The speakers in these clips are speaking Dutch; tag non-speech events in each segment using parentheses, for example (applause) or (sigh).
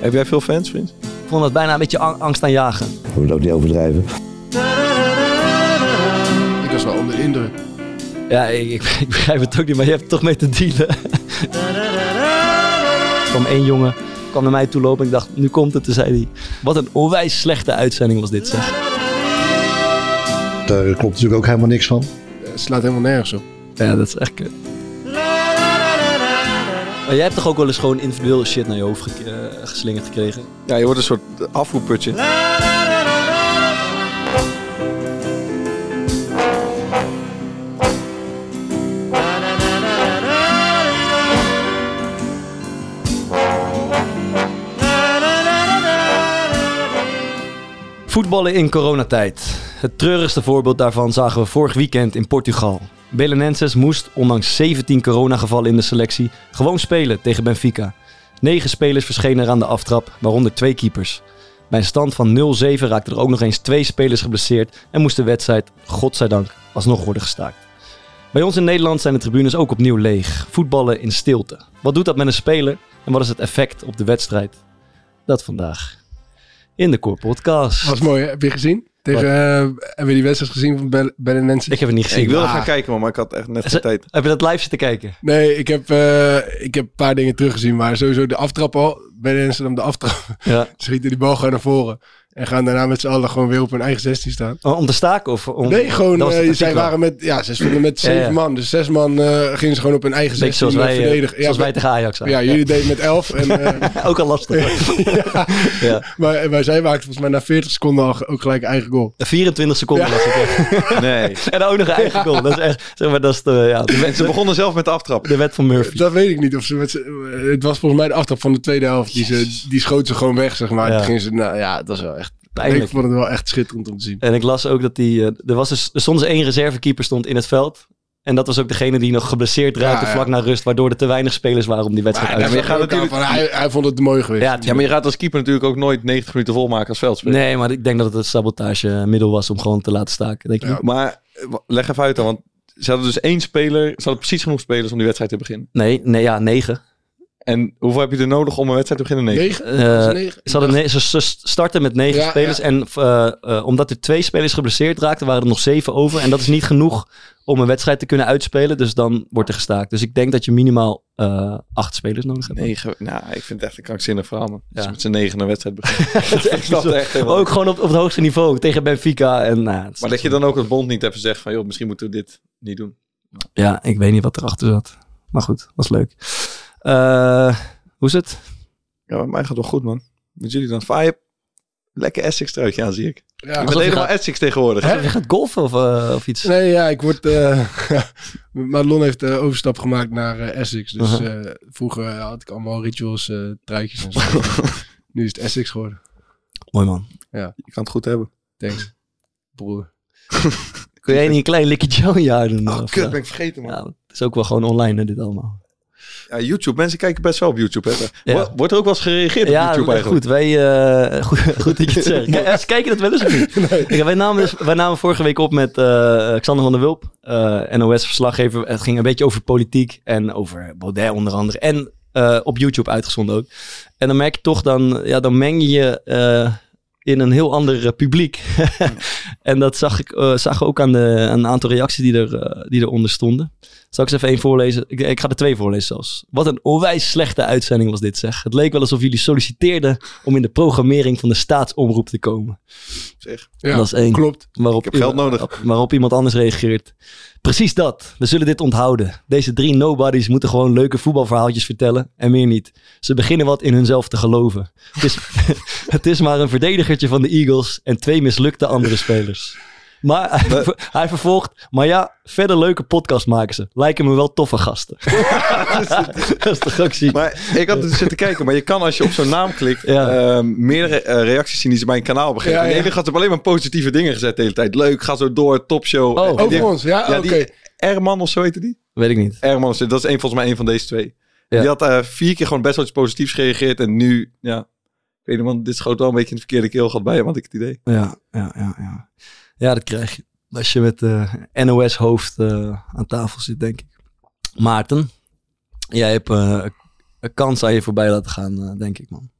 Heb jij veel fans, vriend? Ik vond het bijna een beetje ang- angst aan jagen. Ik moet het ook niet overdrijven. Ik was wel onder de indruk. Ja, ik, ik, (laughs) ik begrijp het ook niet, maar je hebt er toch mee te dealen. (laughs) Er kwam één jongen, kwam naar mij toe lopen en ik dacht, nu komt het. Toen zei hij, wat een onwijs slechte uitzending was dit zeg. Daar klopt natuurlijk ook helemaal niks van. Het slaat helemaal nergens op. Ja, dat is echt kut. Maar jij hebt toch ook wel eens gewoon individueel shit naar je hoofd ge- eh, geslingerd gekregen? Ja, je wordt een soort afvoerputje. Voetballen in coronatijd. Het treurigste voorbeeld daarvan zagen we vorig weekend in Portugal. Belenenses moest, ondanks 17 coronagevallen in de selectie, gewoon spelen tegen Benfica. Negen spelers verschenen er aan de aftrap, waaronder twee keepers. Bij een stand van 0-7 raakten er ook nog eens twee spelers geblesseerd en moest de wedstrijd, godzijdank, alsnog worden gestaakt. Bij ons in Nederland zijn de tribunes ook opnieuw leeg. Voetballen in stilte. Wat doet dat met een speler en wat is het effect op de wedstrijd? Dat vandaag. In de Core Podcast. was mooi, heb je gezien? Tegen, eh, hebben we die wedstrijd gezien van Bel- Belenenses? Ik heb het niet gezien. Ik wilde Ah. gaan kijken, man, maar ik had echt net geen tijd. Heb je dat live zitten kijken? Nee, ik heb, eh, ik heb een paar dingen teruggezien, maar sowieso de aftrap al. Belenenses om de aftrap. Ja. (laughs) Schieten die bal gewoon naar voren. En gaan daarna met z'n allen gewoon weer op hun eigen 16 staan. Om te staken? Of om... Nee, gewoon, eh, zij waren met, ja, ze stonden met zeven ja. man. Dus zes man eh, gingen ze gewoon op hun eigen Beetje 16 zoals wij, eh, verdedigen. zoals ja, wij tegen Ajax zijn. ja, jullie deden met elf. En, eh, (laughs) Ook al lastig. (laughs) ja, ja. maar, maar zij maakten volgens mij na 40 seconden al ook gelijk eigen goal. 24 seconden Ja. was het. (laughs) Nee. En ook nog een eigen goal. Dat is echt, zeg maar, dat is de, ja, de, wet, ze begonnen zelf met de aftrap. de wet van Murphy. Dat weet ik niet. Of ze met het was volgens mij de aftrap van de tweede helft. Die, ze, die schoot ze gewoon weg, zeg maar. Ja. Toen gingen ze, nou ja, dat was wel echt... Pijnlijk. Ik vond het wel echt schitterend om te zien. En ik las ook dat die, eh, er was dus, er stond dus één reservekeeper stond in het veld. En dat was ook degene die nog geblesseerd raakte Ja, ja. vlak na rust. Waardoor er te weinig spelers waren om die wedstrijd uit ja, te gaat natuurlijk- Van, hij, hij vond het mooi geweest. Ja, Ja, maar je gaat als keeper natuurlijk ook nooit 90 minuten volmaken als veldspeler. Nee, maar ik denk dat het een sabotagemiddel was om gewoon te laten staken. Denk je Ja. Maar leg even uit dan, want ze hadden dus één speler, ze hadden precies genoeg spelers om die wedstrijd te beginnen. Nee, nee, ja, negen. En hoeveel heb je er nodig om een wedstrijd te beginnen? Nee. Negen? Eh, negen? Ze, hadden ne- ze, ze starten met negen Ja, spelers. ja. En eh, eh, omdat er twee spelers geblesseerd raakten, waren er nog zeven over. En dat is niet genoeg om een wedstrijd te kunnen uitspelen. Dus dan wordt er gestaakt. Dus ik denk dat je minimaal eh, acht spelers nodig hebt. Negen. Nou, ik vind het echt een krankzinnig verhaal, man. Ja. ze met z'n negen een wedstrijd (laughs) beginnen. Dat is echt Ik snap zo. het echt helemaal Ook gewoon op, op het hoogste niveau tegen Benfica. En, nou, Maar dat je dan ook het bond niet even zegt van, joh, misschien moeten we dit niet doen. Ja, ik weet niet wat erachter zat. Maar goed, was leuk. Eh, hoe is het? Ja, bij mij gaat het wel goed, man. Met jullie dan? Vaai, lekker Essex truitje aan, zie ik. Ja. Je Alsof je helemaal gaat- Essex tegenwoordig. Hè? Je gaat golfen of, eh, of iets? Nee, ja, ik word... eh (laughs) (laughs) Madelon heeft de overstap gemaakt naar Essex. Dus Uh-huh. eh, vroeger had ik allemaal rituals, eh truitjes en zo. (laughs) nu is het Essex geworden. Mooi man. Je kan het goed hebben. Thanks, broer. Kun jij niet een klein likje Joe een jaar doen? Oh, Of, kut, ben ik vergeten, man. ja, het is ook wel gewoon online hè, dit allemaal. Ja, YouTube. Mensen kijken best wel op YouTube. Hè. Ja. Wo- Wordt er ook wel eens gereageerd op Ja, YouTube eigenlijk? goed. Wij, eh, goed, (laughs) goed dat je het zegt. (laughs) Kijk, ze kijken dat wel eens of niet? (laughs) Kijk, wij, namen dus, wij namen vorige week op met eh, Xander van der Wulp, eh, NOS-verslaggever. Het ging een beetje over politiek en over Baudet onder andere. En op YouTube uitgezonden ook. En dan merk je toch, dan, ja, dan meng je je in een heel ander eh, publiek. (laughs) en dat zag ik, eh, zag ook aan, de, aan een aantal reacties die, er, eh, die eronder stonden. Zal ik eens even één voorlezen? Ik, ik ga er twee voorlezen zelfs. Wat een onwijs slechte uitzending was dit zeg. Het leek wel alsof jullie solliciteerden om in de programmering van de staatsomroep te komen. Zeg. Ja, Dat is één. klopt. Waarop, Ik heb geld nodig. op- waarop iemand anders reageert. Precies dat. We zullen dit onthouden. Deze drie nobodies moeten gewoon leuke voetbalverhaaltjes vertellen en meer niet. Ze beginnen wat in hunzelf te geloven. Het is, (laughs) het is maar een verdedigertje van de Eagles en twee mislukte andere spelers. Maar hij, ver- hij vervolgt, maar ja, verder leuke podcast maken ze. Lijken me wel toffe gasten. (laughs) dat is toch ook ziek? Maar ik had dus zitten kijken, maar je kan als je op zo'n naam klikt, Ja. ehm, meerdere eh, reacties zien die ze bij een kanaal hebben gegeven. Ja, En de ja. ene gaat op alleen maar positieve dingen gezet de hele tijd. Leuk, ga zo door, topshow. Oh. Die Over heeft- ons, ja? Ja, Oké. Erman of zo heette die? Weet ik niet. Erman, dat is een, volgens mij een van deze twee. Ja. Die had eh, vier keer gewoon best wel iets positiefs gereageerd. En nu, ja, ik weet niet, man, dit schoot wel een beetje in de verkeerde keelgat bij hem, had ik het idee. Ja, ja, ja, ja. Ja, dat krijg je als je met de NOS-hoofd eh, aan tafel zit, denk ik. Maarten, jij hebt eh, een kans aan je voorbij laten gaan, eh, denk ik, man.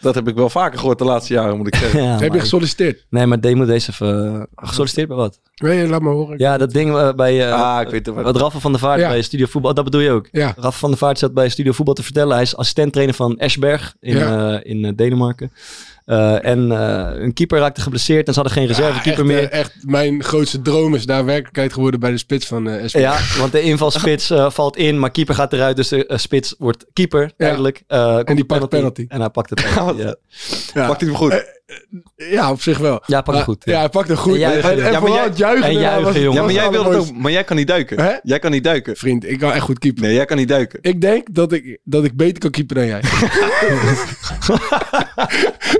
Dat heb ik wel vaker gehoord de laatste jaren, moet ik zeggen. (laughs) Ja, Heb je gesolliciteerd? Nee, maar moet deze even... eh, gesolliciteerd bij wat? Nee, laat maar horen. Ja, dat ding eh, bij... eh, Ah, ik weet het wel. Wat Rafa van der Vaart Ja. bij Studio Voetbal... Dat bedoel je ook? Ja. Rafa van der Vaart zat bij Studio Voetbal te vertellen. Hij is assistent-trainer van Esberg in, Ja. eh, in eh, Denemarken. Eh, en eh, een keeper raakte geblesseerd en ze hadden geen reservekeeper meer. eh, echt, mijn grootste droom is daar werkelijkheid geworden bij de spits van eh SP. Ja, want de invalspits valt in, maar keeper gaat eruit. Dus de spits wordt keeper, duidelijk. Eh, komt die pakt penalty. En hij pakt de (laughs) penalty, ja. Ja. Pakt hij hem goed? Ja, op zich wel. Ja, pak het goed. Ja, hij pakt hem goed. En juichen. En, en Ja, maar vooral jij- het juichen. en juichen, was- jongen. ja, maar jij het allermooiste. ook. Maar jij kan niet duiken. Hè? Jij kan niet duiken. Vriend, ik kan echt goed keeper. Nee, jij kan niet duiken. Ik denk dat ik, dat ik beter kan keeper dan jij. (laughs)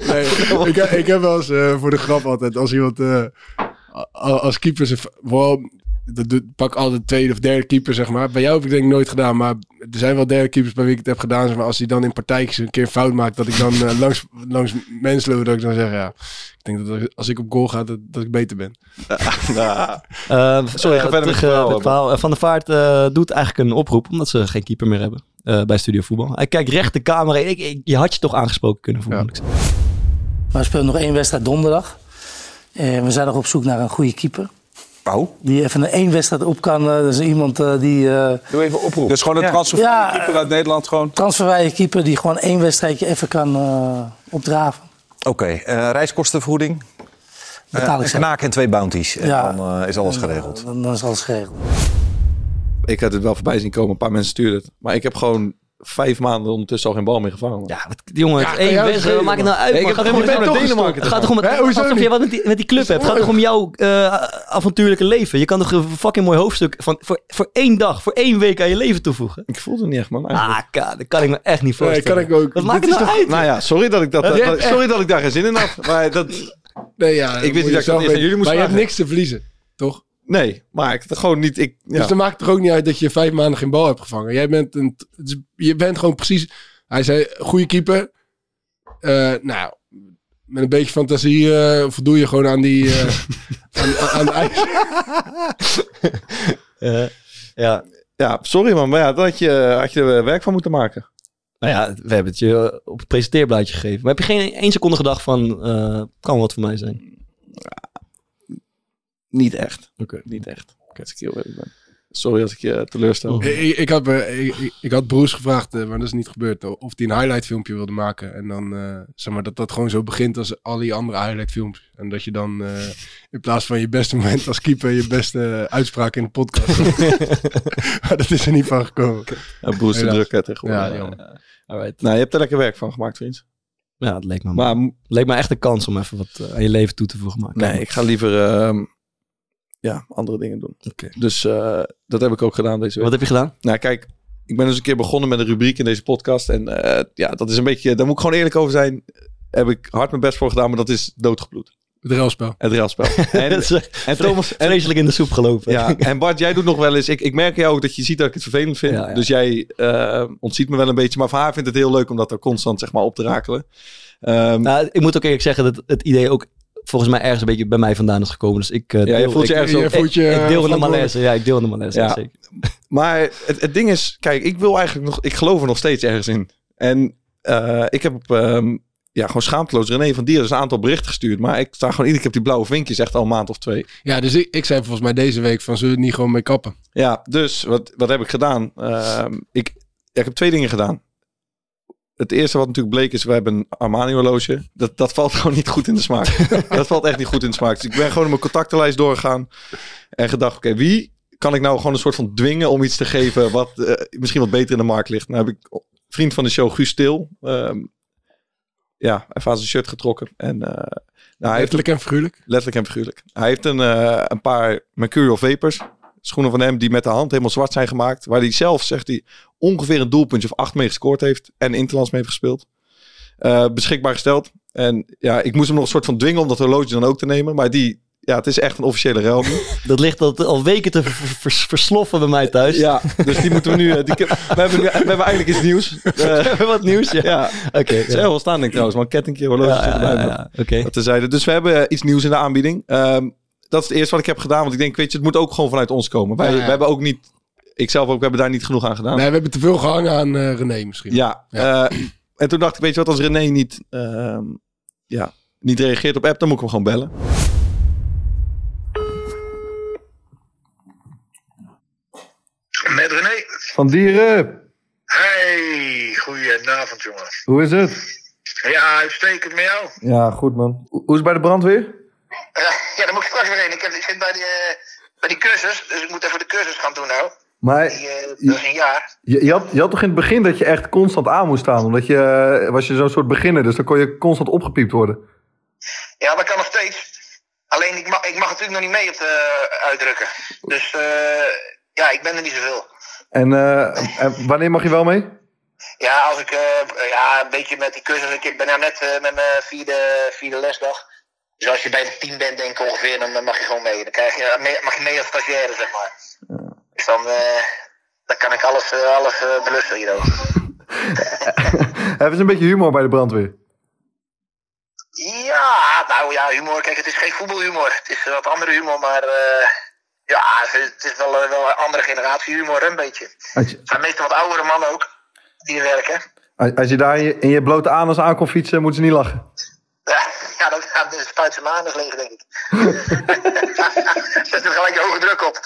nee, ik, ik heb wel eens eh, voor de grap altijd, als iemand eh, a- als keeper, zijn- vooral, dat doet- pak altijd de tweede of derde keeper, zeg maar. Bij jou heb ik denk ik nooit gedaan, maar er zijn wel derde keepers bij wie ik het heb gedaan. Zeg maar, als hij dan in partijtjes een keer fout maakt, dat ik dan eh, langs, langs mensen loop, dat ik dan zeg, ja, ik denk dat als ik op goal ga, dat, dat ik beter ben. (laughs) Eh, Sorry, ga verder met terug, het eh, verhaal, het verhaal. Van der Vaart eh, doet eigenlijk een oproep, omdat ze geen keeper meer hebben eh, bij Studio Voetbal. Hij kijkt recht de camera in. Ik, ik- je had je toch aangesproken kunnen voelen. Ja. Maar we spelen nog één wedstrijd donderdag. We zijn nog op zoek naar een goede keeper. Die even een één wedstrijd op kan. Eh, dat is iemand eh, die... eh Doe even oproep. Dus gewoon een transfer Ja. keeper uit Nederland gewoon. transferwijze keeper die gewoon één wedstrijdje even kan eh, opdraven. Oké, eh, reiskostenvergoeding. Betaal ik knaak en twee bounties. En Ja. dan eh, is alles geregeld. Dan, dan is alles geregeld. ik had het wel voorbij zien komen. Een paar mensen stuurden het. Maar ik heb gewoon vijf maanden ondertussen al geen bal meer gevangen. Ja, wat, jongen, Ja, maakt het nou uit? Nee, ik man? heb gewoon met- Denemarken gaat gaan. toch om het, alsof je niet? wat met die, met die club hebt. Het gaat toch om jouw eh, avontuurlijke leven. Je kan toch een fucking mooi hoofdstuk van, voor, voor één dag, voor één week aan je leven toevoegen. Ik voelde het niet echt, man. eigenlijk. Ah, ka, dat kan ik me echt niet Nee, voorstellen. kan ik ook. Wat maakt het nou toch- uit? Nou ja, sorry dat ik, dat, dat- echt- sorry dat ik daar geen zin in had. Maar dat, Nee, ja, niet dat ik zelf dat eerst aan weten. jullie moest Maar je hebt niks te verliezen, toch? Nee, maar ik gewoon niet... Ik, ja. Dus dan maakt het toch ook niet uit dat je vijf maanden geen bal hebt gevangen. Jij bent een, je bent gewoon precies. Hij zei, goede keeper. Eh, nou, met een beetje fantasie eh, voldoe je gewoon aan die. eh, (laughs) aan, aan, aan de eisen. (laughs) Ja. ja, sorry man. Maar ja, daar had je, had je er werk van moeten maken. Nou ja, we hebben het je op het presenteerblaadje gegeven. Maar heb je geen één seconde gedacht van, eh, kan wat voor mij zijn? Niet echt. Oké. Niet echt. Als ik heel eerlijk ben. Sorry als ik je teleurstel. Oh. ik, ik, had, ik, had Broes gevraagd, eh, maar dat is niet gebeurd. Of hij een highlight filmpje wilde maken. En dan eh, zeg maar dat dat gewoon zo begint als al die andere highlight filmpjes. En dat je dan eh, in plaats van je beste moment als keeper je beste uitspraak in de podcast. (laughs) (laughs) maar dat is er niet van gekomen. Ja, Broes de druk hè, tegenwoordig. Ja. Alright. Nou, je hebt er lekker werk van gemaakt, vriend. Ja, het leek me, Maar leek me echt een kans om even wat aan je leven toe te voegen. Maar nee, ik ga liever ehm, ja, andere dingen doen. Oké. Dus eh, dat heb ik ook gedaan deze week. Wat heb je gedaan? Nou, kijk, ik ben dus een keer begonnen met een rubriek in deze podcast. En eh, ja, dat is een beetje, daar moet ik gewoon eerlijk over zijn. Heb ik hard mijn best voor gedaan, maar dat is doodgebloed. Het ruilspel. Het railspel. (laughs) En, eh, en Thomas, en, vreselijk in de soep gelopen. ja, en Bart, jij doet nog wel eens. Ik, ik merk jou ook dat je ziet dat ik het vervelend vind. Ja, ja. Dus jij eh, ontziet me wel een beetje. Maar voor haar vindt het heel leuk om dat er constant zeg maar, op te rakelen. Ehm, Nou, ik moet ook eerlijk zeggen dat het idee ook volgens mij ergens een beetje bij mij vandaan is gekomen. Dus ik, eh, Ja, je deel- voelt je ik- ergens voelt je ik deel in de malaise. Ja, ik deel in de malaise. Ja. Zeker. (laughs) Maar het, het ding is, kijk, ik wil eigenlijk nog, ik geloof er nog steeds ergens in. En eh, ik heb ehm, ja, gewoon schaamteloos René van Dier dus een aantal berichten gestuurd. Maar ik sta gewoon iedere keer op die blauwe vinkjes echt al een maand of twee. Ja, dus ik, ik zei volgens mij deze week van zullen we het niet gewoon mee kappen? Ja, dus wat, wat heb ik gedaan? Ehm, ik, ja, ik heb twee dingen gedaan. Het eerste wat natuurlijk bleek is, we hebben een Armani horloge. Dat, dat valt (laughs) gewoon niet goed in de smaak. dat valt echt niet goed in de smaak. Dus ik ben gewoon in mijn contactenlijst doorgegaan. En gedacht, oké, wie kan ik nou gewoon een soort van dwingen om iets te geven wat eh, misschien wat beter in de markt ligt. Nou heb ik vriend van de show Guus Stil. ehm, ja, even aan zijn shirt getrokken. En eh, nou, hij heeft Letterlijk en figuurlijk. Letterlijk en figuurlijk. Hij heeft een, eh, een paar Mercurial Vapors. Schoenen van hem die met de hand helemaal zwart zijn gemaakt. Waar hij zelf, zegt hij, ongeveer een doelpuntje of acht mee gescoord heeft. En Interlands mee heeft gespeeld. Eh, beschikbaar gesteld. En ja, ik moest hem nog een soort van dwingen om dat horloge dan ook te nemen. Maar die, ja, het is echt een officiële ruil. (laughs) Dat ligt al, al weken te ver- ver- versloffen bij mij thuis. ja, dus die moeten we nu... eh, die, we, hebben, we hebben eigenlijk iets nieuws. (laughs) Eh, Wat nieuws, ja. ja, Oké. is ja. heel wel staan denk ik trouwens. Maar een kettingje horloge. Ja, ja, erbij. ja, ja. Oké. Dat terzijde. Dus we hebben iets nieuws in de aanbieding. Ehm, dat is het eerste wat ik heb gedaan. Want ik denk, weet je, het moet ook gewoon vanuit ons komen. Wij, Ja, ja. wij hebben ook niet... Ik zelf ook, we hebben daar niet genoeg aan gedaan. Nee, we hebben te veel gehangen aan eh, René misschien. Ja, Ja. eh, en toen dacht ik, weet je wat, als René niet, ehm, ja, niet reageert op app, dan moet ik hem gewoon bellen. Met René. Van Dieren, Hey, goedenavond jongen. hoe is het? Ja, uitstekend met jou. Ja, goed man. Hoe hoe is het bij de brandweer? Ja, daar moet ik straks weer heen. Ik, heb, ik zit bij die, eh, bij die cursus, dus ik moet even de cursus gaan doen nou. Maar Die, eh, dat is een jaar. je, je, had, je had toch in het begin dat je echt constant aan moest staan? Omdat je, eh, was je zo'n soort beginner, dus dan kon je constant opgepiept worden. Ja, dat kan nog steeds. Alleen ik mag, ik mag natuurlijk nog niet mee op de uitdrukken. Dus eh, ja, ik ben er niet zoveel. En, eh, en wanneer mag je wel mee? Ja, als ik ja, een beetje met die cursus. Ik ben nou net met mijn vierde, vierde lesdag. Dus als je bij de team bent, denk ik ongeveer, dan mag je gewoon mee. Dan krijg je, mee- mag je mee als stagiaire, zeg maar. Dus dan, eh, dan kan ik alles, eh, alles eh, belussen hier ook. (laughs) (laughs) Hebben ze een beetje humor bij de brandweer? Ja, nou ja, humor. Kijk, het is geen voetbalhumor. Het is wat andere humor, maar ja, het is wel, wel een andere generatie humor, hè, een beetje. Je, Het zijn meestal wat oudere mannen ook, die er werken. als- je daar in je, in je blote anus aan kon fietsen, moeten ze niet lachen. (laughs) Ja, ja dat gaat de spuit zijn manus leeg, denk ik. (laughs) Zet er gelijk hoge druk op.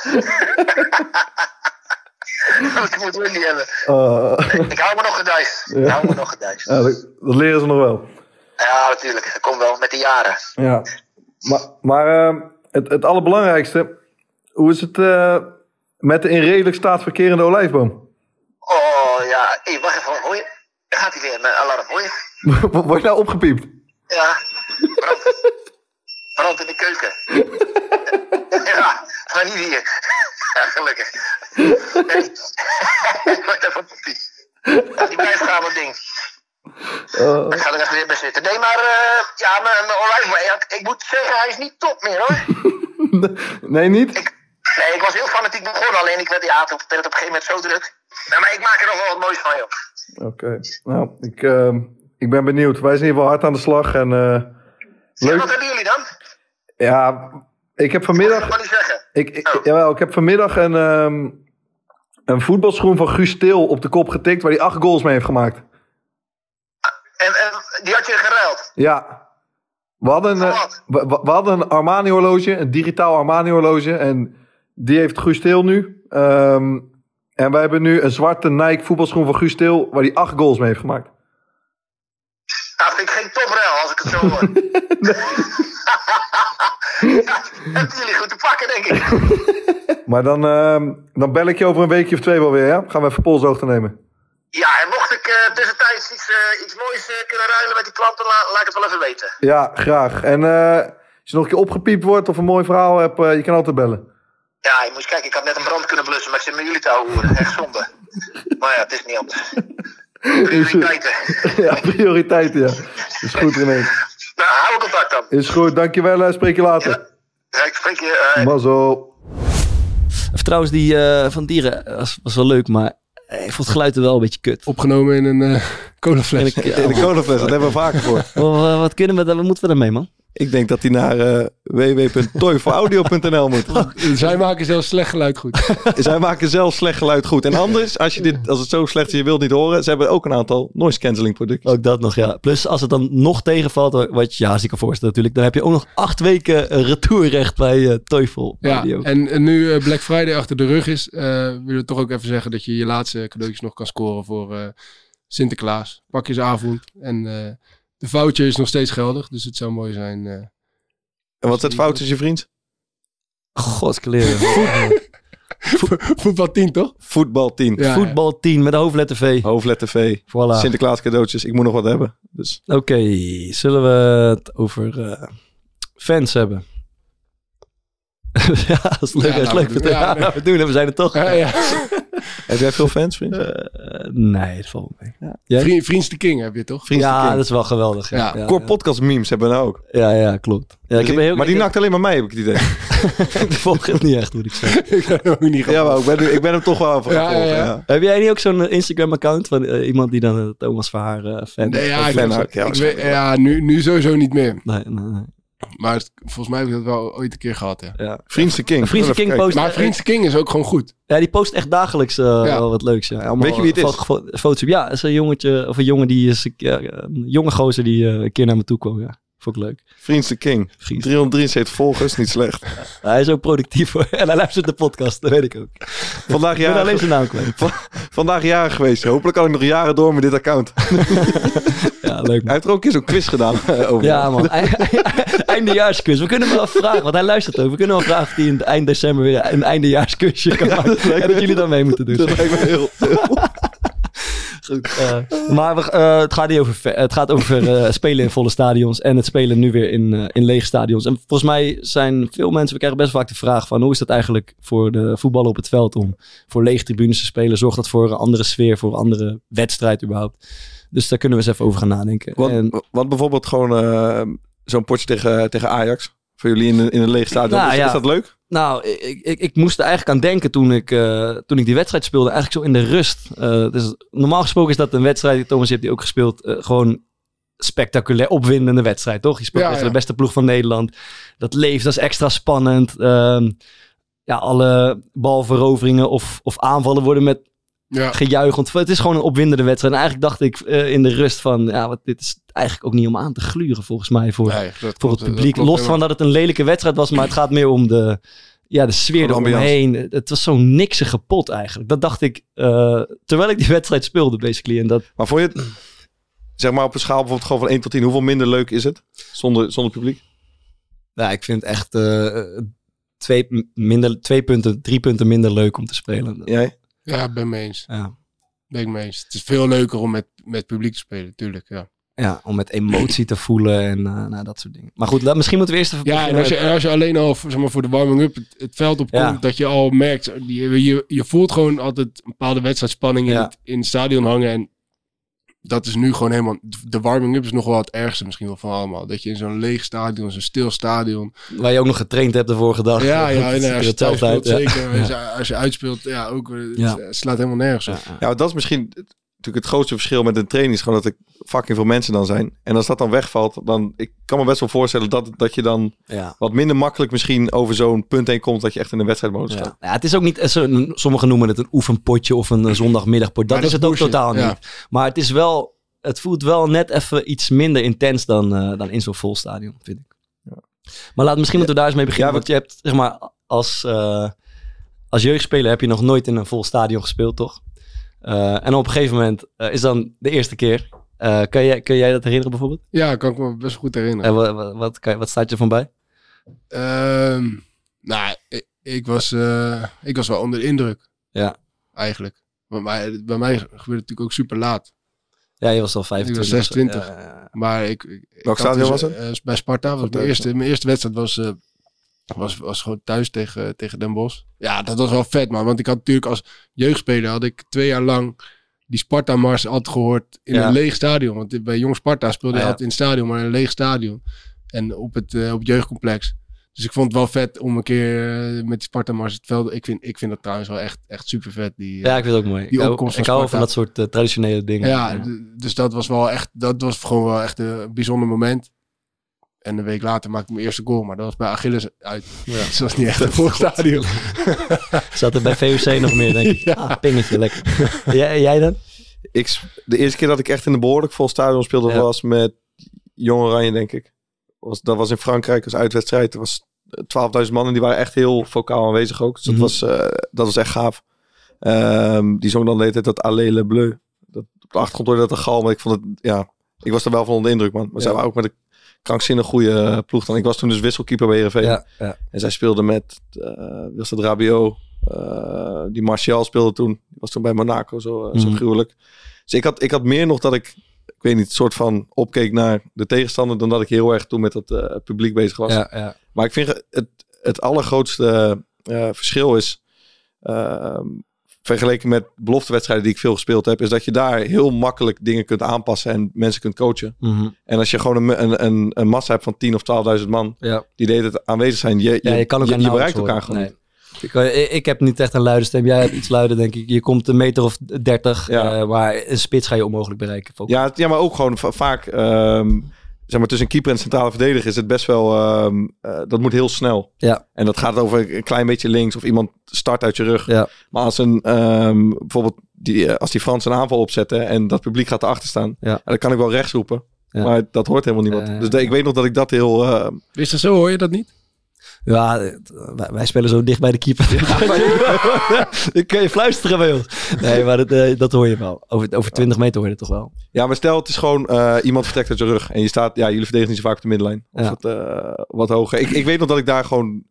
(laughs) dat moeten we niet hebben. Eh, Ik hou me nog gedijst. Ik hou me nog gedijst. ja, dat, dat leren ze nog wel. Ja, natuurlijk. Dat komt wel met de jaren. Ja. Maar, maar ehm, het, het allerbelangrijkste, hoe is het eh, met de in redelijk staat verkerende olijfboom? Oh ja, hey, wacht even. Hoor je? Daar gaat hij weer, mijn alarm. Hoor je? Word je nou opgepiept? Ja, brand. Brand in de keuken. (laughs) ja, maar niet hier. ja, gelukkig. Nee. (laughs) Even op die. Die blijft gaan, dat ding. Eh, Ik ga er even weer bij zitten. Nee, maar eh, ja, mijn, mijn olijfboom. ja, ik moet zeggen, hij is niet top meer hoor. (laughs) nee, niet? Ik, nee, ik was heel fanatiek begonnen, alleen ik werd, ja, toen werd het op een gegeven moment zo druk. Maar ik maak er nog wel wat moois van, joh. Oké. Nou, ik, ehm, ik ben benieuwd. Wij zijn ieder geval hard aan de slag. En, eh, Ja, leuk. wat hebben jullie dan? Ja, ik heb Ik vanmiddag... kan niet zeggen. Ik, ik, jawel, ik heb vanmiddag een, ehm, een voetbalschoen van Guus Til op de kop getikt... waar hij acht goals mee heeft gemaakt. En, en die had je geruild. Ja. We hadden, een, eh, Wat? we, we- we hadden een Armani horloge, een digitaal Armani horloge. En die heeft Guus Til nu. Ehm, en wij hebben nu een zwarte Nike voetbalschoen van Guus Til... waar hij acht goals mee heeft gemaakt. Ik geen toprel als ik het zo hoor. (laughs) (laughs) ja, hebben jullie goed te pakken, denk ik. Maar dan, ehm, dan bel ik je over een weekje of twee wel weer, ja? Gaan we even polshoogte nemen. Ja, en mocht ik eh, tussentijds iets, eh, iets moois eh, kunnen ruilen met die klanten, la- laat ik het wel even weten. Ja, graag. En als je nog een keer opgepiept wordt of een mooi verhaal hebt, je kan altijd bellen. Ja, je moet eens kijken, ik had net een brand kunnen blussen, maar ik zit met jullie te houden. Echt zonde. (laughs) Maar ja, het is niet anders. Prioriteiten. (laughs) ja, prioriteiten, ja. Is goed, René. Nou, hou contact dan. Is goed, dankjewel. eh, Spreek je later. Ja, ik spreek je. Mazzel. Even trouwens, die eh, van dieren was, was wel leuk, maar ik vond het geluid er wel een beetje kut. Opgenomen in een eh colafles. Ik- In de colafles, dat hebben we vaker voor. Wat, wat kunnen we, daar- wat moeten we daarmee, man? Ik denk dat hij naar eh www.toyforaudio.nl moet. (laughs) Zij maken zelfs slecht geluid goed. (laughs) Zij maken zelf slecht geluid goed. En anders, als, je dit, als het zo slecht is je wilt niet horen, ze hebben ook een aantal noise cancelling producten. Ook dat nog, ja. Plus als het dan nog tegenvalt, wat je ja, als ik kan voorstellen natuurlijk, dan heb je ook nog acht weken eh, retourrecht bij eh Teufel. Ja, Radio. en, nu eh, Black Friday achter de rug is, eh willen we toch ook even zeggen dat je je laatste cadeautjes nog kan scoren voor eh, Sinterklaas. Pakjesavond. En eh, de voucher is nog steeds geldig, dus het zou mooi zijn. eh. En wat is het fout tussen je vriend? Godskleren. (laughs) Voetbal 10, toch? Voetbal 10. Ja, Voetbal 10 met de hoofdletter V. Hoofdletter V. Voilà. Sinterklaas cadeautjes. Ik moet nog wat hebben. Dus Oké, zullen we het over eh, fans hebben? (laughs) ja, dat is leuk. Ja, dat is laten leuk. we doen. Ja, Ja, nou, we doen het. We zijn er toch. Ja, ja. (laughs) heb jij veel fans, vriend? Eh, nee, het valt me mee. Jij? Vriend, Vriends de King heb je toch? Vriend de ja, King. dat is wel geweldig. Ja, Ja. ja, Core podcast memes hebben we nou ook. ja, ja, klopt. Ja, ik heb een heel, maar die nakt alleen maar mij, heb ik het idee. ik volg het niet echt, moet ik zeggen. (laughs) ik heb hem ook niet ja, gehad. maar ik ben, ik ben hem toch wel van Ja, ja, ja. ja. Heb jij niet ook zo'n eh, Instagram-account van eh, iemand die dan eh, Thomas Verhaar eh fan Nee, ja, Fan ik, ook, ja, ik weet- ja nu, nu sowieso niet meer. Nee, nee, nee. Maar het- volgens mij heb ik dat wel ooit een keer gehad, ja. Ja. Vriendste King. Vriendse King post... Maar Vriendse King is ook gewoon goed. Ja, die post echt dagelijks eh, wel wat leuks. Ja. Allemaal Weet je wie het is? fo- fo- Foto's. Ja, is een jongetje, of een jongen die is, een jonge gozer die eh, een keer naar me toe kwam. Ja, vond ik leuk. Vriendste King. Vriend. 373 volgers, niet slecht. (laughs) Hij is ook productief hoor. En hij luistert de podcast, dat weet ik ook. Vandaag Ik ben alleen jaren, zijn naam kwijt. (laughs) vandaag jaren geweest. Hopelijk kan ik nog jaren door met dit account. (laughs) Ja, leuk Hij man. heeft er ook een keer zo'n quiz gedaan eh, over. Ja man, eindejaarsquiz. We kunnen hem wel vragen, want hij luistert ook. We kunnen wel vragen of hij in eind december weer een eindejaarsquizje kan maken. En dat jullie dan mee moeten doen. Dat lijkt me heel... Goed, eh, maar we, eh, het gaat niet over, ver- het gaat over eh, (laughs) spelen in volle stadions en het spelen nu weer in, in lege stadions. En volgens mij zijn veel mensen, we krijgen best vaak de vraag van hoe is dat eigenlijk voor de voetballen op het veld om voor lege tribunes te spelen? Zorgt dat voor een andere sfeer, voor een andere wedstrijd überhaupt? Dus daar kunnen we eens even over gaan nadenken. Want, En- want bijvoorbeeld gewoon zo'n potje tegen, tegen Ajax. Voor jullie in, een- in een leeg stadion. Nou, is, ja. is dat leuk? Nou, ik, ik, ik moest er eigenlijk aan denken toen ik, eh, toen ik die wedstrijd speelde. Eigenlijk zo in de rust. Eh, dus normaal gesproken is dat een wedstrijd, Thomas, je hebt die ook gespeeld. eh, gewoon spectaculair opwindende wedstrijd, toch? Je speelt Ja, tegen ja. de beste ploeg van Nederland. Dat leeft, dat is extra spannend. Ehm, ja, alle balveroveringen of, of aanvallen worden met Ja. gejuich. Want het is gewoon een opwindende wedstrijd. En eigenlijk dacht ik eh, in de rust van, ja, wat, dit is eigenlijk ook niet om aan te gluren volgens mij voor, Nee, voor klopt, het publiek. Los van dat het een lelijke wedstrijd was, maar het gaat meer om de, ja, de sfeer eromheen. Het was zo'n niksige pot eigenlijk. Dat dacht ik eh, terwijl ik die wedstrijd speelde, basically. En dat, Maar vond je het, zeg maar op een schaal bijvoorbeeld gewoon van 1 tot 10, hoeveel minder leuk is het? Zonder, zonder publiek? ja, ik vind echt eh, twee, minder, twee punten, drie punten minder leuk om te spelen. Jij? Ja, ben eens. Ja. Ben ik mee eens. Het is veel leuker om met, met publiek te spelen, tuurlijk. Ja, Ja, om met emotie te voelen en eh, nou, dat soort dingen. Maar goed, laat- misschien moeten we eerst even ja en als je, als je alleen al zeg maar, voor de warming-up het, het veld opkomt, Ja. dat je al merkt, je, je, je voelt gewoon altijd een bepaalde wedstrijdspanning in, Ja. het, in het stadion hangen. En dat is nu gewoon helemaal, de warming-up is nog wel het ergste misschien wel van allemaal. Dat je in zo'n leeg stadion, zo'n stil stadion. Waar je ook nog getraind hebt de vorige dag. Ja, (laughs) ja, ziet als je thuis hetzelfde speelt, uit, ja. zeker. Als, je, als je uitspeelt, ja, ook. eh, Het, Ja. slaat helemaal nergens op. Ja, ja. Ja, dat is misschien natuurlijk het grootste verschil met een training. Is gewoon dat er fucking veel mensen dan zijn. En als dat dan wegvalt, dan... Ik kan me best wel voorstellen dat, dat je dan Ja. wat minder makkelijk misschien over zo'n punt heen komt. Dat je echt in een wedstrijdmodus Ja. staat. Ja, het is ook niet, eh, zo- sommigen noemen het een oefenpotje of een zondagmiddagpotje. Dat, is het ook totaal Ja. niet. Maar het is wel, het voelt wel net even iets minder intens dan, eh, dan in zo'n vol stadion, vind ik. Maar laat, misschien moeten we daar eens mee beginnen. Ja, want je hebt, zeg maar, als, eh, als jeugdspeler heb je nog nooit in een vol stadion gespeeld, toch? Eh, en op een gegeven moment eh, is dan de eerste keer. Eh, kun, jij, kun jij dat herinneren bijvoorbeeld? Ja, kan ik me best goed herinneren. En wat, wat, wat, kan je- wat staat je van bij? Ehm, nou, ik, ik was, eh, ik was wel onder de indruk. Ja. Eigenlijk. Maar bij, bij mij gebeurde het natuurlijk ook super laat. Ja, je was al 25. was 26. Ja, ja, ja. Maar ik... ik ik Welk stadion dus, was het? eh, bij Sparta. Was Sparta, mijn, eerste, mijn eerste wedstrijd was, eh, was, was gewoon thuis tegen, tegen Den Bosch. Ja, dat was wel vet, man. Want ik had natuurlijk als jeugdspeler... had ik twee jaar lang die Sparta-mars altijd gehoord in Ja. een leeg stadion. Want bij Jong Sparta speelde je Ja. altijd in het stadion, maar in een leeg stadion. En op het, eh, op het jeugdcomplex. Dus ik vond het wel vet om een keer eh, met die Sparta-mars het veld... Ik vind, ik vind dat trouwens wel echt, echt super vet. Die, Ja, ik vind het ook mooi. Die ik hou, opkomst van van Sparta. dat soort eh, traditionele dingen. ja, d- dus dat was wel echt, dat was gewoon wel echt een bijzonder moment. En een week later maakte ik mijn eerste goal, maar dat was bij Achilles uit. Ja. Dus (laughs) dat was niet echt een vol stadion. (laughs) Zat er bij VOC nog meer, denk ik. Ja. Ah, pingetje, lekker. jij, jij dan? Ik, de eerste keer dat ik echt in een behoorlijk vol stadion speelde Ja. was met Jong Oranje, denk ik. Was, dat was in Frankrijk als uitwedstrijd. Er was eh, 12.000 man en die waren echt heel vocaal aanwezig ook. Dus dat, Mhm. was, eh, dat was echt gaaf. Ehm, die zong dan de hele tijd dat Allez le Bleu. Dat, op de achtergrond hoorde dat een gal, maar ik vond het, ja, ik was er wel van onder de indruk, man. Maar zij Ja. waren ook met een krankzinnig goede eh, ploeg dan. Ik was toen dus wisselkeeper bij Heerenveen. Ja, ja. En zij speelde met uh, Wilstad Rabio. eh, die Martial speelde toen. Die was toen bij Monaco zo, eh, zo Mhm. gruwelijk. Dus ik had, ik had meer nog dat ik, ik weet niet, soort van opkeek naar de tegenstander. Dan dat ik heel erg toen met het eh, publiek bezig was. Ja, ja. Maar ik vind het, het allergrootste eh, verschil is. ehm, vergeleken met beloftewedstrijden die ik veel gespeeld heb, is dat je daar heel makkelijk dingen kunt aanpassen en mensen kunt coachen. Mhm. En als je gewoon een, een, een, massa hebt van 10 of 12.000 man, ja. die de hele tijd aanwezig zijn, je, Ja, je kan ook je, je bereikt elkaar gewoon. Nee. Ik, eh, ik heb niet echt een luide stem. Jij hebt iets luider, denk ik. Je komt een meter of 30, Ja. eh, maar een spits ga je onmogelijk bereiken. Ja, het- ja, maar ook gewoon va- vaak. ehm, zeg maar, tussen een keeper en centrale verdediger is het best wel, ehm, eh, dat moet heel snel. Ja. En dat gaat over een klein beetje links of iemand start uit je rug. Ja. Maar als een, ehm, bijvoorbeeld, die, eh, als die Frans een aanval opzetten en dat publiek gaat erachter staan, Ja. dan kan ik wel rechts roepen. Ja. Maar dat hoort helemaal niemand. Ja. Dus de- ik weet nog dat ik dat heel... eh, Is dat zo, hoor je dat niet? Ja, wij, spelen zo dicht (laughs) bij de keeper. Dan kun je fluisteren bij ons. Nee, maar dat, eh, dat hoor je wel. Over, over 20 meter hoor je het toch wel. Ja, maar stel het is gewoon eh, iemand vertrekt uit je rug. En je staat, ja, jullie verdedigen niet zo vaak op de middenlijn. Of Ja. wat, eh, wat hoger. Ik, ik weet nog dat ik daar gewoon...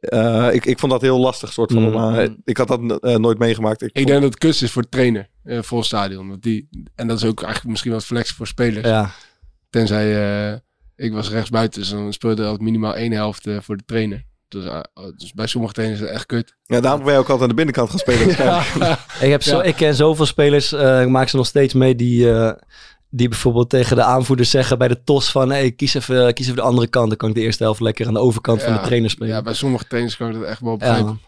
eh, ik, ik vond dat heel lastig, soort van. Mm. ik had dat nooit meegemaakt. Ik, Ik denk dat het kust is voor de trainer. eh, vol stadion. Want die, en dat is ook eigenlijk misschien wat flex voor spelers. Ja, Tenzij eh, ik was rechtsbuiten. Dus dan speelde altijd minimaal één helft eh, voor de trainer. Dus, eh, dus bij sommige trainers is het echt kut. ja, daarom ben je ook altijd aan de binnenkant gaan spelen. (laughs) ik, heb zo, Ja. ik ken zoveel spelers, eh, ik maak ze nog steeds mee, die, eh, die bijvoorbeeld tegen de aanvoerder zeggen bij de TOS van hey, kies, even, kies even de andere kant. Dan kan ik de eerste helft lekker aan de overkant van Ja, de trainer spelen. Ja, bij sommige trainers kan ik dat echt wel Ja, begrijpen.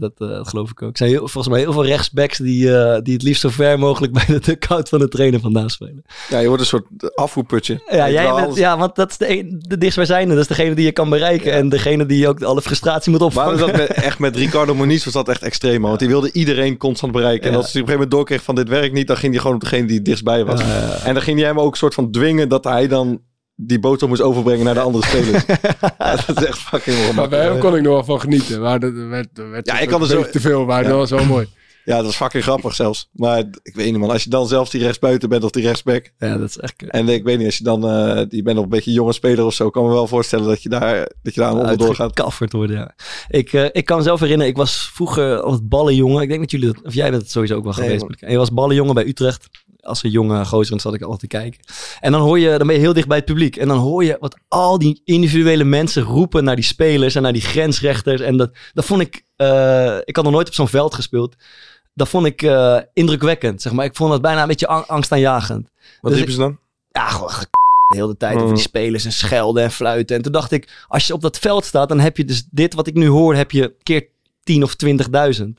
dat, eh, dat geloof ik ook. Er zijn heel, volgens mij heel veel rechtsbacks die, eh, die het liefst zo ver mogelijk (laughs) bij de dugout van de trainer vandaan spelen. ja, je wordt een soort afvoerputje. Ja, jij bent, ja want dat is de, een, de dichtstbijzijnde. Dat is degene die je kan bereiken. En degene die ook alle frustratie moet Maar opvangen. dat met, echt met Ricardo Moniz was dat echt extreem. Want die wilde iedereen constant bereiken. En Ja. als hij op een gegeven moment doorkreeg van dit werkt niet, dan ging hij gewoon op degene die het dichtstbij was. En dan ging hij hem ook soort van dwingen dat hij dan die boodschap moest overbrengen naar de andere spelers. (laughs) ja, dat is echt fucking Maar bij hem kon ik nog wel van genieten. Maar dat werd, dat werd Ja, ik kan er zo- te veel. Maar Ja. dat was wel mooi. (laughs) Ja, dat is fucking grappig zelfs. Maar ik weet niet man, als je dan zelfs die rechtsbuiten bent of die rechtsback. Ja, dat is echt kut. En ik weet niet, als je dan, eh je bent nog een beetje een jonge speler of zo, kan me wel voorstellen dat je daar, dat je daar aan onderdoor gaat. Uitgekafferd worden, ja. Ik, eh, ik kan me zelf herinneren, ik was vroeger als ballenjongen. Ik denk dat jullie dat, of jij bent het sowieso ook wel Nee, geweest. En je was ballenjongen bij Utrecht. Als een jonge gozer, dan zat ik altijd te kijken. En dan hoor je, dan ben je heel dicht bij het publiek. En dan hoor je wat al die individuele mensen roepen naar die spelers en naar die grensrechters. En dat, dat vond ik, eh, ik had nog nooit op zo'n veld gespeeld. Dat vond ik eh, indrukwekkend, zeg maar. Ik vond dat bijna een beetje ang- angstaanjagend. Wat Dus riepen ze dan? ja, gewoon ge- de hele tijd over Mm. die spelers en schelden en fluiten. En toen dacht ik, als je op dat veld staat, dan heb je dus dit wat ik nu hoor, heb je keer 10 of 20.000.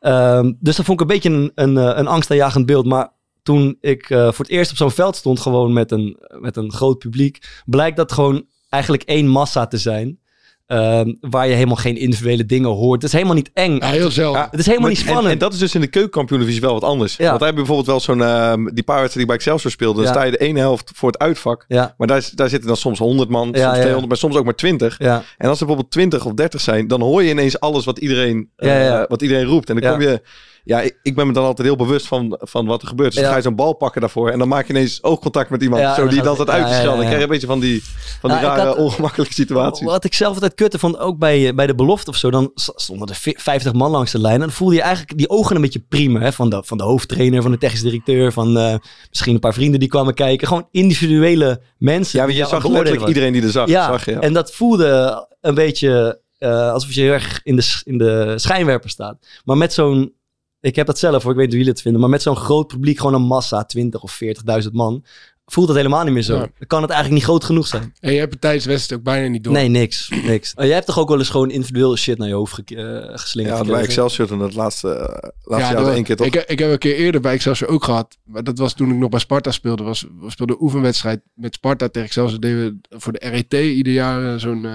Ehm, dus dat vond ik een beetje een, een, eh, een angstaanjagend beeld. Maar toen ik eh, voor het eerst op zo'n veld stond, gewoon met een, met een groot publiek, blijkt dat gewoon eigenlijk één massa te zijn. ehm, waar je helemaal geen individuele dingen hoort. Het is helemaal niet eng. Ja, heel zelden. Ja, Het is helemaal Maar- niet en- spannend. En, dat is dus in de keukenkampioen-divisie wel wat anders. Ja. Want daar heb je bijvoorbeeld wel zo'n... ehm, die paar wedstrijden die ik bij Excelsior speelde... dan sta je de ene helft voor het uitvak. ja, Maar daar, daar zitten dan soms 100 man, soms ja, ja. 200, maar soms ook maar 20. ja. En als er bijvoorbeeld 20 of 30 zijn... dan hoor je ineens alles wat iedereen, eh, Ja, ja. wat iedereen roept. En dan Ja. kom je... Ja, ik, ik ben me dan altijd heel bewust van, van wat er gebeurt. Dus Ja. dan ga je zo'n bal pakken daarvoor... en dan maak je ineens oogcontact met iemand... Ja, zo die dan staat uit te schelden. Dan krijg je een beetje van die, van die ik rare had- ongemakkelijke situaties. Wat ik zelf altijd kutte vond, ook bij, bij de belofte of zo, dan stonden er vi- 50 man langs de lijn. En dan voelde je eigenlijk die ogen een beetje prima. Hè? Van, de, van de hoofdtrainer, van de technisch directeur, van eh, misschien een paar vrienden die kwamen kijken. Gewoon individuele mensen. Ja, die je zag letterlijk iedereen die er zag. Ja, zag ja. en dat voelde een beetje eh, alsof je heel erg in de, in de schijnwerper staat. Maar met zo'n, ik heb dat zelf hoor, ik weet hoe jullie het vinden, maar met zo'n groot publiek, gewoon een massa, 20 of 40.000 man, voelt dat helemaal niet meer zo. Ja. Dan kan het eigenlijk niet groot genoeg zijn. En je hebt het tijdens de wedstrijd ook bijna niet door. Nee, niks. niks. Oh, jij hebt toch ook wel eens gewoon individueel shit naar je hoofd ge- eh, geslingerd? Ja, bij? Excelsior toen het laatste, eh, laatste dat- jaar één keer toch? Ik, ik heb een keer eerder bij Excelsior ook gehad. Maar dat was toen ik nog bij Sparta speelde. Was, we speelden een oefenwedstrijd met Sparta tegen Excelsior. Deden we voor de RET ieder jaar eh, zo'n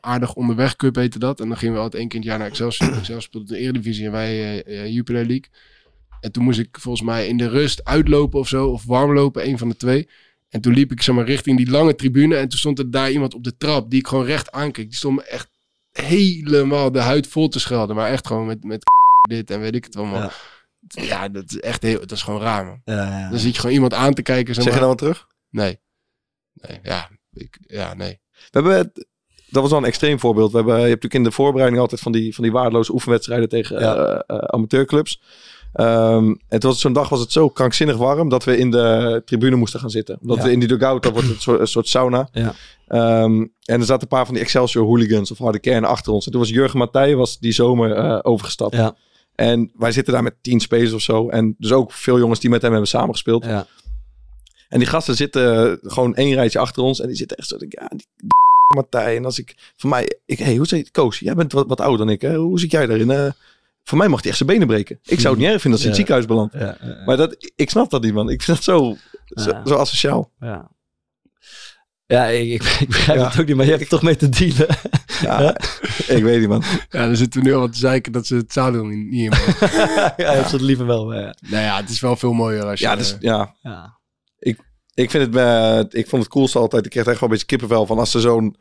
aardig onderweg cup heette dat. En dan gingen we altijd één keer in het jaar naar Excelsior. Excelsior speelde de Eredivisie en wij Jupiler League. En toen moest ik volgens mij in de rust uitlopen of zo. Of warm lopen, een van de twee. En toen liep ik zeg maar, richting die lange tribune. En toen stond er daar iemand op de trap die ik gewoon recht aankeek. Die stond me echt helemaal de huid vol te schelden. Maar echt gewoon met, met (laughs) dit en weet ik het allemaal. Ja. Ja, dat is echt heel, dat is gewoon raar, man. Ja, ja. Dan zit je gewoon iemand aan te kijken. Zeg, Zeg je dan wat terug? Nee. Nee, ja. Ik, ja, nee. We hebben, het- dat was wel een extreem voorbeeld. We hebben, je hebt natuurlijk in de voorbereiding altijd van die, van die waardeloze oefenwedstrijden tegen Ja. eh, eh, amateurclubs. Ehm, en het was zo'n dag was het zo krankzinnig warm dat we in de tribune moesten gaan zitten. Omdat Ja. we in die dugout, dat wordt het soort, een soort sauna. Ja. Ehm, en er zaten een paar van die Excelsior hooligans of harde kern achter ons. En toen was Jurgen Matthij was die zomer eh, overgestapt. Ja. En wij zitten daar met tien spelers of zo. En dus ook veel jongens die met hem hebben samengespeeld. Ja. En die gasten zitten gewoon één rijtje achter ons. En die zitten echt zo. Ja, die Martijn. En als ik van mij. Ik, hey, hoe zit Koos? Jij bent wat, wat ouder dan ik. Hè? Hoe zit jij daarin? Eh, voor mij mag hij echt zijn benen breken. Ik zou het niet erg vinden als hij in het ziekenhuis belandt. Ja, ja, Maar dat, ik snap dat niet, man. Ik vind dat zo, zo, Ja. zo asociaal. ja. Ja, ik, ik, ik begrijp Ja. het ook niet, maar je hebt er toch mee te dealen. Ja, ik weet niet, man. Ja, dan zitten we nu al wat te zeiken dat ze het zadel niet, niet in mogen. (laughs) ja, ik zou het liever wel. maar Ja. nou ja, het is wel veel mooier als je... Ja, dus, ja, Ja. ik vind het, eh, ik vond het coolste altijd. Ik kreeg echt wel een beetje kippenvel van als er zo'n.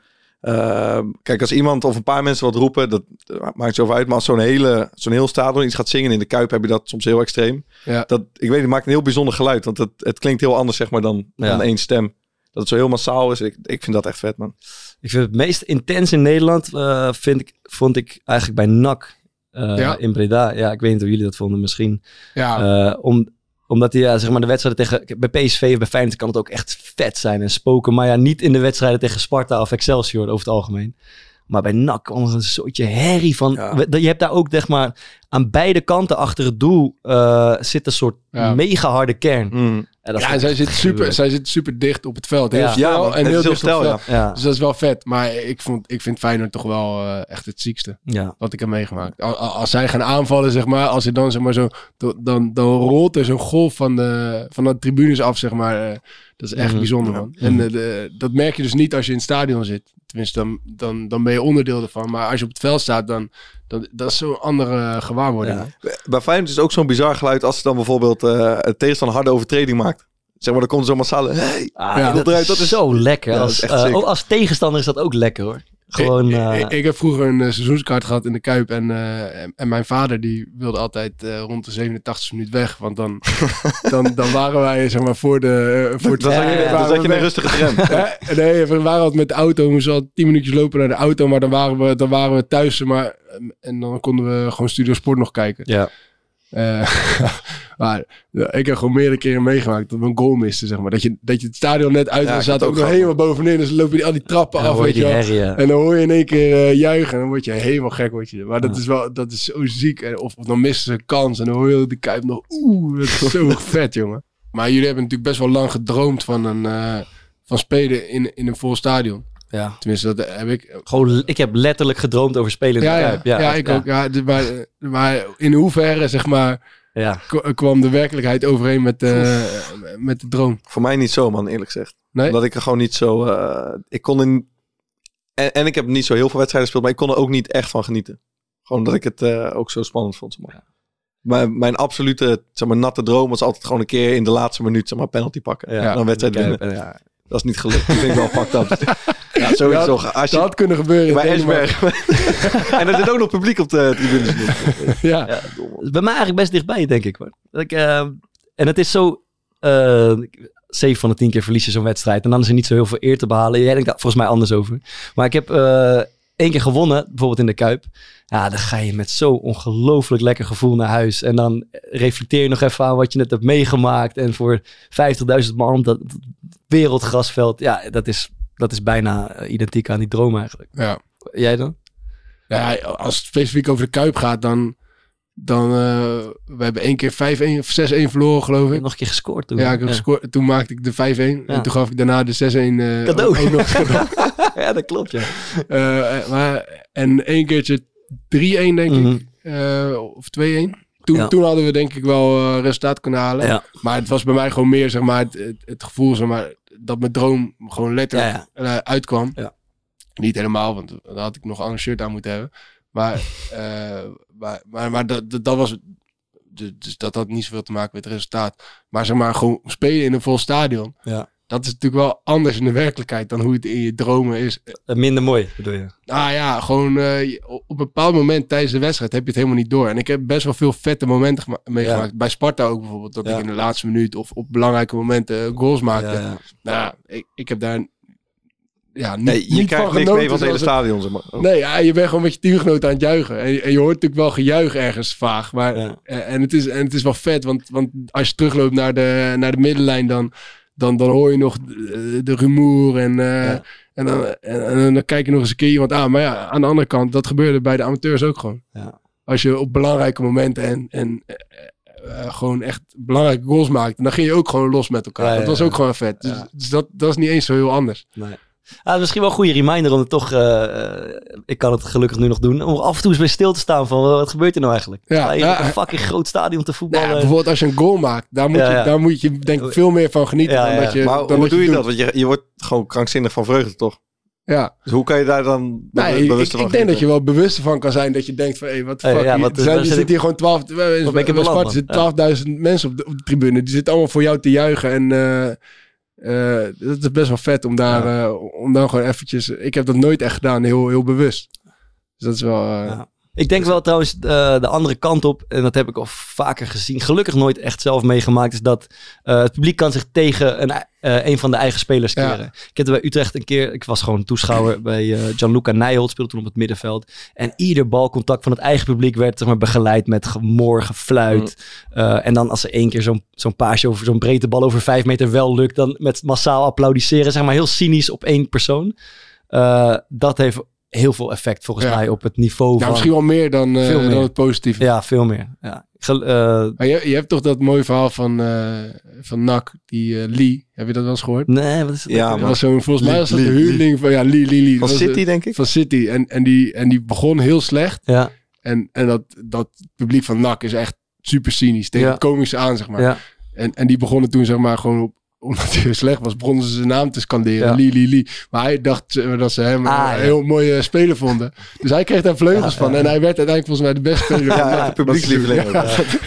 Eh, kijk, als iemand of een paar mensen wat roepen, dat eh, maakt zoveel uit. Maar als zo'n hele, zo'n heel stadion iets gaat zingen in de kuip, heb je dat soms heel extreem. Ja. Dat, ik weet, het maakt een heel bijzonder geluid, want het, het klinkt heel anders, zeg maar, dan, Ja. dan één stem. Dat het zo heel massaal is. Ik, ik vind dat echt vet, man. Ik vind het meest intens in Nederland, eh, vind ik, vond ik eigenlijk bij NAC eh, Ja. in Breda. Ja, ik weet niet hoe jullie dat vonden misschien. ja, Eh, om, omdat die, ja, zeg maar de wedstrijden tegen... Bij PSV of bij Feyenoord kan het ook echt vet zijn en spoken. Maar ja, niet in de wedstrijden tegen Sparta of Excelsior over het algemeen. Maar bij NAC kwam er een soortje herrie van... Ja. Je hebt daar ook, zeg maar, aan beide kanten achter het doel... eh, zit een soort Ja. mega harde kern. Mm. En dat ja, en zij zit, super, zij zit super dicht op het veld. Heel Ja. snel Ja, man, en heel dicht op het veld. Ja, Dus dat is wel vet. Maar ik, vond, ik vind Feyenoord toch wel eh, echt het ziekste ja. wat ik heb meegemaakt. Al- al- Als, zij gaan aanvallen, zeg maar, als er dan zeg maar zo, dan, dan rolt er zo'n golf van de, van de tribunes af, zeg maar. eh, dat is echt Mhm. bijzonder, man. En eh, de, dat merk je dus niet als je in het stadion zit. Tenminste, dan, dan, dan ben je onderdeel ervan. Maar als je op het veld staat, dan, dan dat is zo'n andere gewaarwording. Ja. Bij Feyenoord is het ook zo'n bizar geluid als ze dan bijvoorbeeld eh het tegenstander harde overtreding maakt. Zeg maar, dan komt er zo'n massale... Hey, Ah, Ja, dat, dat is zo lekker. Ja, als, eh, ook als tegenstander is dat ook lekker hoor. Gewoon... Ik, eh, ik, ik heb vroeger een eh, seizoenskaart gehad in de Kuip. En, eh, en, en mijn vader die wilde altijd rond de 87 minuut weg. Want dan, (laughs) dan, dan waren wij zeg maar voor de... voor het dan zat je, dan zat in een rustige tram. (laughs) Nee, we waren altijd met de auto. We moesten al 10 minuutjes lopen naar de auto. Maar dan waren we, dan waren we thuis. Maar, en dan konden we gewoon Studio Sport nog kijken. ja. Eh, (laughs) maar ja, ik heb gewoon meerdere keren meegemaakt dat we een goal misten, zeg maar. Dat je, dat je het stadion net uit Ja, en staat ook nog helemaal bovenin. Dus dan loop je die, al die trappen af, weet je herrie, ja. En dan hoor je in één keer eh, juichen en dan word je helemaal gek, word je. Maar dat is wel, dat is zo ziek. En Of, of dan missen ze een kans en dan hoor je de kuip nog, oeh, dat is zo (laughs) vet, jongen. Maar jullie hebben natuurlijk best wel lang gedroomd van een, eh, van spelen in, in een vol stadion. Ja. Tenminste, dat heb ik. Gewoon, ik heb letterlijk gedroomd over spelen in de Ja, ja, Kuip. ja, ik ook. Ja, de- maar, maar in hoeverre, zeg maar, Ja. k- kwam de werkelijkheid overeen met, de met de droom? Voor mij niet zo, man, eerlijk gezegd. Nee? Omdat ik er gewoon niet zo... eh, ik kon in... En, en ik heb niet zo heel veel wedstrijden gespeeld, maar ik kon er ook niet echt van genieten. Gewoon dat ik het eh, ook zo spannend vond. Zeg maar. Maar mijn absolute zeg maar, natte droom was altijd gewoon een keer in de laatste minuut zeg maar, penalty pakken. Ja. en dan wedstrijd winnen. ja. Dat is niet gelukt. Dat vind ik wel fucked up. Sowieso. Dat- Als Dat je, had kunnen gebeuren. in bij. Esberg. (laughs) en er zit ook nog publiek op de tribunes. (laughs) Ja. Ja. Dat bij mij eigenlijk best dichtbij, denk ik. Hoor. Dat ik eh, en het is zo... eh 7 van de 10 keer verlies je zo'n wedstrijd. En dan is er niet zo heel veel eer te behalen. Jij denkt daar volgens mij anders over. Maar ik heb eh één keer gewonnen, bijvoorbeeld in de Kuip. Ja, dan ga je met zo ongelooflijk lekker gevoel naar huis. En dan reflecteer je nog even aan wat je net hebt meegemaakt. En voor 50.000 man op dat wereldgrasveld. Ja, dat is, dat is bijna eh, identiek aan die droom eigenlijk. Ja. Jij dan? Ja, als het specifiek over de Kuip gaat, dan... dan eh, we hebben één keer 5-1 of 6-1 verloren, geloof Ik ik. nog een keer gescoord toen. Ja, ik heb gescoord. Toen maakte ik de 5-1. En toen gaf ik daarna de 6-1 eh, Cadeau. ook nog cadeau. (laughs) ja, dat klopt, ja. Eh, maar, en één keertje 3-1, denk Mhm. ik. Eh, of 2-1. Toen, Ja. toen hadden we denk ik wel resultaat kunnen halen. Ja. Maar het was bij mij gewoon meer, zeg maar, het, het, het gevoel, zeg maar, dat mijn droom gewoon letterlijk Ja, eh, uitkwam. Ja. Niet helemaal, want dan had ik nog een ander shirt aan moeten hebben. Maar, (laughs) eh, maar, maar, maar dat, dat, dat was... dus- Dus dat had niet zoveel te maken met het resultaat. Maar zeg maar, gewoon spelen in een vol stadion. Ja. Dat is natuurlijk wel anders in de werkelijkheid dan hoe het in je dromen is. Eh, Minder mooi, bedoel je? Ah ja, gewoon eh, op een bepaald moment tijdens de wedstrijd heb je het helemaal niet door. En ik heb best wel veel vette momenten gema- meegemaakt. Bij Sparta ook bijvoorbeeld. Dat Ja. ik in de laatste minuut of op belangrijke momenten eh, goals maakte. Ja. Nou, ja, ik, ik heb daar ja, niet, Nee, je niet krijgt van niks mee genoten. van het hele stadion. Zeg maar. het- Nee, ja, je bent gewoon met je teamgenoten aan het juichen. En, en je hoort natuurlijk wel gejuich ergens vaag. Maar, Ja. en, en het is, en het is wel vet, want, want als je terugloopt naar de, naar de middenlijn, dan, dan, dan hoor je nog de, de rumoer en... eh, Ja. En dan, en, en dan kijk je nog eens een keer iemand aan. Maar ja, aan de andere kant, dat gebeurde bij de amateurs ook gewoon. Ja. Als je op belangrijke momenten en, en eh, eh, gewoon echt belangrijke goals maakt, dan ging je ook gewoon los met elkaar. Ja, dat was ook gewoon vet. Dus, dus dat, dat is niet eens zo heel anders. Nee. Ah, misschien wel een goede reminder om het toch, eh, eh, ik kan het gelukkig nu nog doen, om af en toe eens bij stil te staan van wat gebeurt er nou eigenlijk? Ja, je ja. een fucking groot stadion te Nou voetballen. ja, bijvoorbeeld als je een goal maakt, daar moet, Ja, je, ja. daar moet je denk ik veel meer van genieten Ja, dan ja. dat je Maar dan hoe doe je dat? Want je, je wordt gewoon krankzinnig van vreugde, toch? Ja. Dus hoe kan je daar dan be- Nee, ik, ik denk dat je wel bewust van kan zijn dat je denkt van, hé, wat de Hey, fuck, ja, wat- er zijn, er zit zitten ik- hier gewoon 12, bij, ben ik in bij beland, Sparta man? zitten 12.000 mensen op de, op de tribune, die zitten allemaal voor jou te juichen en eh, eh, dat is best wel vet om daar, eh, om dan gewoon eventjes, ik heb dat nooit echt gedaan, heel, heel bewust. Dus dat is wel, eh, Ja. Ik denk wel trouwens eh, de andere kant op, en dat heb ik al vaker gezien, gelukkig nooit echt zelf meegemaakt, is dat eh, het publiek kan zich tegen een, eh, een van de eigen spelers Ja. keren. Ik heb er bij Utrecht een keer, ik was gewoon toeschouwer (clears throat) bij Gianluca Nijholt, speelde toen op het middenveld. En ieder balcontact van het eigen publiek werd zeg maar, begeleid met gemor, gefluit. Eh, en dan als er één keer zo'n zo'n paasje over zo'n breedte bal over vijf meter wel lukt, dan met massaal applaudisseren, zeg maar heel cynisch op één persoon. Dat heeft heel veel effect volgens Ja. mij op het niveau nou, van... misschien wel meer dan, eh, Veel meer. dan het positieve. Ja, veel meer. Ja. Gel- eh, Maar je, je hebt toch dat mooie verhaal van, eh van Nak, die eh, Lee, heb je dat wel eens gehoord? nee, wat is het? Ja, Dat man. was zo'n, volgens mij was dat de Lee. huurling van, ja, Lee, Lee, Lee. Van Dat City, denk ik? Van City. En, en, die, en die begon heel slecht. Ja, En, en dat, dat publiek van NAC is echt super cynisch. Tegen Ja. het komische aan, zeg maar. ja. En, en die begonnen toen, zeg maar, gewoon op, omdat hij slecht was, begonnen ze zijn naam te scanderen. Ja. Lee, Lee, Lee. Maar hij dacht eh, dat ze hem Ah, ja. een heel mooie speler vonden. Dus hij kreeg daar vleugels Ja, van. ja. En hij werd uiteindelijk volgens mij de beste speler. Ja, van de publiekslieveling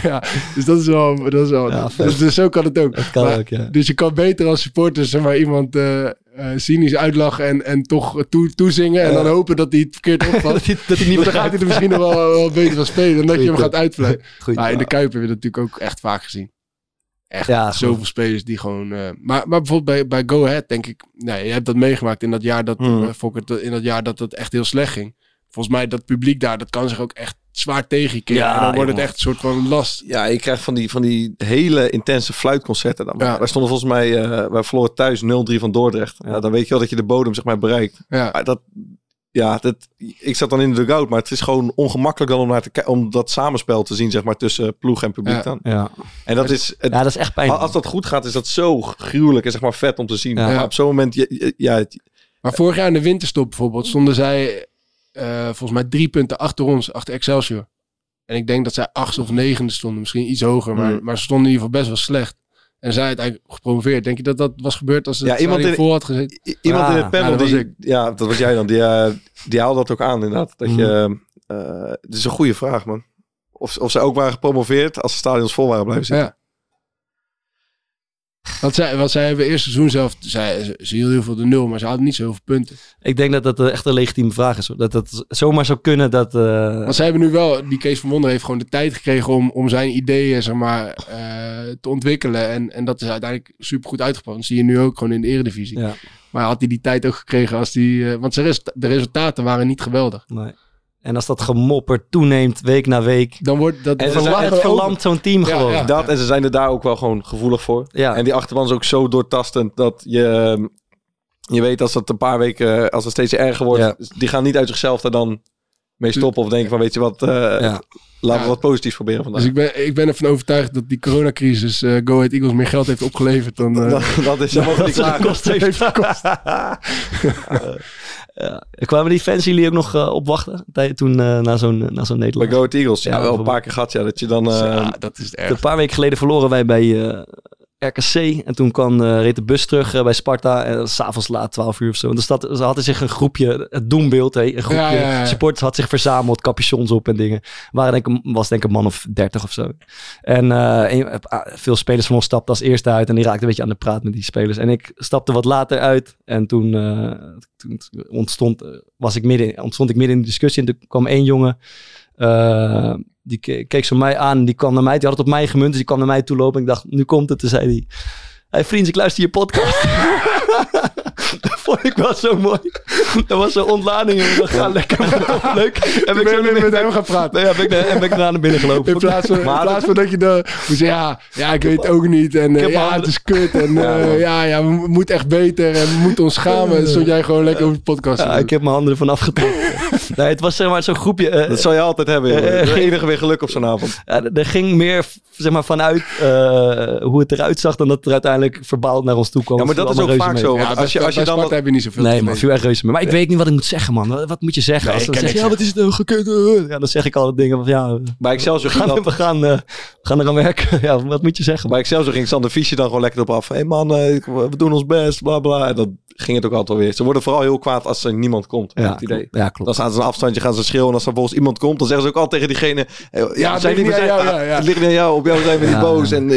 Ja. Dus dat is wel... Dat is wel Ja, dus, dus zo kan het ook. Dat kan Maar- ook, ja. Dus je kan beter als supporter zeg maar, iemand eh, eh, cynisch uitlachen en, en toch toe, toezingen. En dan hopen dat hij het verkeerd (laughs) opvalt. dat hij, dat hij niet Dan gaat hij er misschien nog wel, wel beter van spelen dan dat je hem gaat uitvleien. Maar in de tip. Kuip heb je dat natuurlijk ook echt vaak gezien. Echt Ja, zoveel goed. spelers die gewoon... eh, maar, maar bijvoorbeeld bij, bij Go Ahead denk ik... Nee, je hebt dat meegemaakt in dat jaar dat, Hmm. eh, Fokker, in dat, jaar dat het echt heel slecht ging. Volgens mij dat publiek daar, dat kan zich ook echt zwaar tegenkeren. Ja, en dan wordt het echt een soort van last. Ja, je krijgt van die, van die hele intense fluitconcerten. Dan. Ja. Wij stonden volgens mij, eh wij verloren thuis 0-3 van Dordrecht. Ja. dan weet je wel dat je de bodem zeg maar bereikt. Ja. Maar dat, ja, dat, ik zat dan in de dugout, maar het is gewoon ongemakkelijk dan om, naar te, om dat samenspel te zien zeg maar, tussen ploeg en publiek Ja. dan. Ja. En dat is, het, ja, dat is echt pijnlijk. als dat goed gaat, is dat zo gruwelijk en zeg maar vet om te zien. Ja. Maar op zo'n moment, ja, ja, ja, het- Maar vorig jaar in de winterstop bijvoorbeeld stonden zij eh, volgens mij drie punten achter ons, achter Excelsior. En ik denk dat zij achtste of negende stonden, misschien iets hoger, maar, Mm. maar ze stonden in ieder geval best wel slecht. En zij uiteindelijk gepromoveerd. Denk je dat dat was gebeurd als het Ja, iemand in- vol had gezeten? Iemand Ah, in het panel, ja, dat was die, ik. ja, dat was jij dan, die, eh, die haalde dat ook aan inderdaad. Dat Mhm. je, eh, het is een goede vraag man. Of, of ze ook waren gepromoveerd als de stadions vol waren blijven zitten. Ja. Want zij, want zij hebben eerst seizoen zelf, zij, ze, hielden heel veel de nul, maar ze hadden niet zoveel punten. Ik denk dat dat echt een legitieme vraag is. hoor. Dat het zomaar zou kunnen dat... eh, Want zij hebben nu wel, die Kees van Wonder heeft gewoon de tijd gekregen om, om zijn ideeën zeg maar, eh, te ontwikkelen. En, en dat is uiteindelijk super goed uitgepakt. Dat zie je nu ook gewoon in de eredivisie. ja, Maar had hij die tijd ook gekregen als die... eh, want zijn res- de resultaten waren niet geweldig. nee. En als dat gemopper toeneemt week na week... Dan wordt dat... En Het verlamt zo'n team Ja, gewoon. ja. Dat en ze zijn er daar ook wel gewoon gevoelig voor. Ja. En die achterban is ook zo doortastend dat je, je weet als het een paar weken, als het steeds erger wordt, Ja. die gaan niet uit zichzelf er dan mee stoppen of denken van weet je wat, eh, Ja. Laten Ja. we wat positiefs proberen vandaag. Dus ik ben, ik ben ervan overtuigd dat die coronacrisis eh Go Ahead Eagles meer geld heeft opgeleverd dan... (laughs) eh, dat, dat is, (laughs) Dat niet (laughs) gekost heeft. ja. Kwamen die fans jullie ook nog eh, opwachten? Toen eh, na zo'n na zo'n nederlaag? Go Ahead Eagles, ja, Ja, wel een paar keer gehad, ja, dat je dan... eh, ja, dat is het erg. Een paar weken geleden verloren wij bij eh, RKC. En toen kwam, eh, reed de bus terug eh, bij Sparta. En dat was 's avonds laat, 12 uur of zo. En dus dat, ze hadden zich een groepje, het doembeeld, een groepje Ja, ja, ja. supporters had zich verzameld, capuchons op en dingen. Waren denk ik, was denk ik een man of 30 of zo. En eh, veel spelers van ons stapten als eerste uit. En die raakten een beetje aan de praat met die spelers. En ik stapte wat later uit. En toen, toen ontstond, was ik midden, ontstond ik midden in de discussie. En toen kwam één jongen. Eh, die ke- keek zo mij aan. Die kwam naar mij. Die had het op mij gemunt. Dus die kwam naar mij toe lopen. En ik dacht, nu komt het. Toen zei hij. Hey vriend, ik luister je podcast. (laughs) vond ik wel zo mooi. Dat was zo'n ontlading. En ga lekker. Leuk. En Ik ben met hem gaan praten. Nee, ja, ben ik, en ben ik daarna naar binnen gelopen. In plaats van, in plaats van dat je zeggen, ja, ja, ik weet het ook niet. En eh, ja, het is kut. En Ja, eh, ja, ja, we mo- moeten echt beter. En we moeten ons schamen. En stond jij gewoon lekker over de podcast. Ja, ik heb mijn handen ervan afgetrokken. (laughs) nee, het was zeg maar zo'n groepje. eh, Dat zal je altijd hebben, eh, enige weer geluk op zo'n avond. Ja, er ging meer zeg maar, vanuit eh, hoe het eruit zag dan dat er uiteindelijk verbaal naar ons toe kwam. Ja, maar dat is ook vaak zo. Want als je, als je dan heb je niet zoveel Nee, echt reuze mee. Maar ik weet niet wat ik moet zeggen, man. Wat, wat moet je zeggen? Nee, Als ik ja, wat is het nou gekund? eh. Ja, dan zeg ik altijd dingen van, ja, Bij Excelsior we ging gaan, dat. we gaan, eh, we gaan eraan werken. (laughs) Ja, wat moet je zeggen? Bij Excelsior ging Sander Fiesje dan gewoon lekker op af. Hé hey man, eh, we doen ons best, bla bla. En dan ging het ook altijd weer. Ze worden vooral heel kwaad als er niemand komt. ik Ja, het idee. klopt. Ja, klopt. Dan gaan ze een afstandje gaan ze schreeuwen. En als er volgens iemand komt, dan zeggen ze ook altijd tegen diegene... eh, Ja, Ja, het zijn ligt niet, aan jou, ja, ja. Het ligt aan jou. Op jou zijn we niet boos. ja. En eh,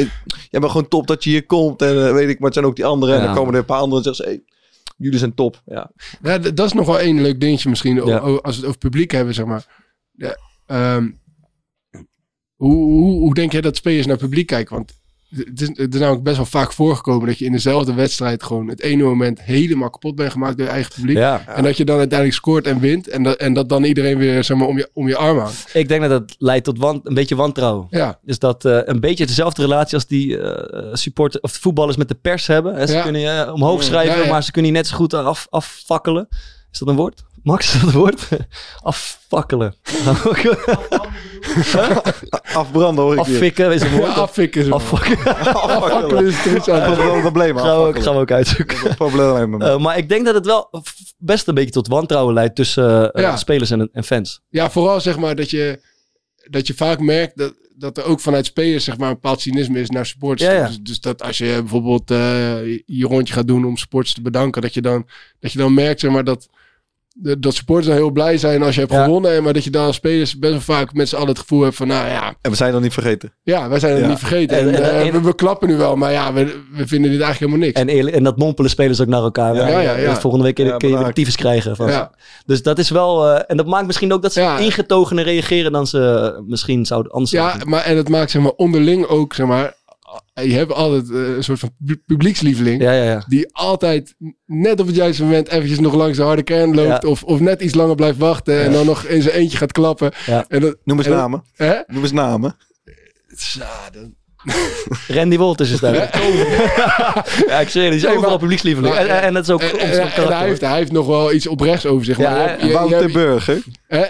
jij bent gewoon top dat je hier komt. En eh, weet ik, maar het zijn ook die anderen. En dan komen er een paar anderen en zeggen ze... Hey, jullie zijn top. Ja. Ja, dat is nog wel één leuk dingetje misschien. Ja. Als we het over publiek hebben, zeg maar. Ja, ehm, hoe, hoe, hoe denk jij dat spelers naar publiek kijken? Want het is, het is namelijk best wel vaak voorgekomen dat je in dezelfde wedstrijd gewoon het ene moment helemaal kapot bent gemaakt door je eigen publiek. Ja, En dat je dan uiteindelijk scoort en wint. En dat, en dat dan iedereen weer zeg maar, om, je, om je arm houdt. ik denk dat dat leidt tot wan- een beetje wantrouwen. Ja, Dus dat eh, een beetje dezelfde relatie als die eh supporter of voetballers met de pers hebben. Hè, Ze Ja. kunnen je eh, omhoog schrijven, Ja, ja. maar ze kunnen je net zo goed af, affakkelen. Is dat een woord? Max, (laughs) is dat woord? affakkelen. (laughs) Afbranden hoor ik. Affikken is een ja woord. affikken. Affakkelen. Is het Dat is een probleem. gaan, we gaan we ook uitzoeken. Dat is een probleem. Eh, maar ik denk dat het wel best een beetje tot wantrouwen leidt tussen eh, Ja. spelers en, en fans. Ja, vooral zeg maar dat je, dat je vaak merkt dat, dat er ook vanuit spelers zeg maar, een bepaald cynisme is naar supporters. Ja, ja. Dus, dus dat als je bijvoorbeeld eh, je rondje gaat doen om supporters te bedanken, dat je dan, dat je dan merkt zeg maar, dat, dat supporters dan heel blij zijn als je hebt Ja. gewonnen. en Maar dat je dan als spelers best wel vaak met z'n allen het gevoel hebt van, nou ja, En we zijn dan niet vergeten. ja wij zijn Ja. niet vergeten. En- En, en- eh, en- we, we klappen nu wel, maar ja, we, we vinden dit eigenlijk helemaal niks. En, eerlijk, en dat mompelen spelers ook naar elkaar. Ja, Ja, ja, ja. Volgende week kun je, Ja, kun je weer tyfus krijgen. Van. ja. Dus dat is wel... eh, en dat maakt misschien ook dat ze Ja. ingetogener reageren dan ze misschien zouden anders Ja, maar en het maakt zeg maar onderling ook, zeg maar, je hebt altijd eh, een soort van pu- publiekslieveling. Ja, ja, ja. Die altijd net op het juiste moment eventjes nog langs de harde kern loopt. Ja. Of, of net iets langer blijft wachten. En dan nog in zijn eentje gaat klappen. Ja. En dat, Noem eens en dat- namen. Hè? Noem eens namen. Ja, dan- Randy Wolters is daar. ja, ik zeg die is overal publiekslieveling. En, en, dat is ook en, en- hij, heeft, hij heeft nog wel iets oprechts over zich. Ja, maar hij- je- je Wouter hebt- Burger. hè?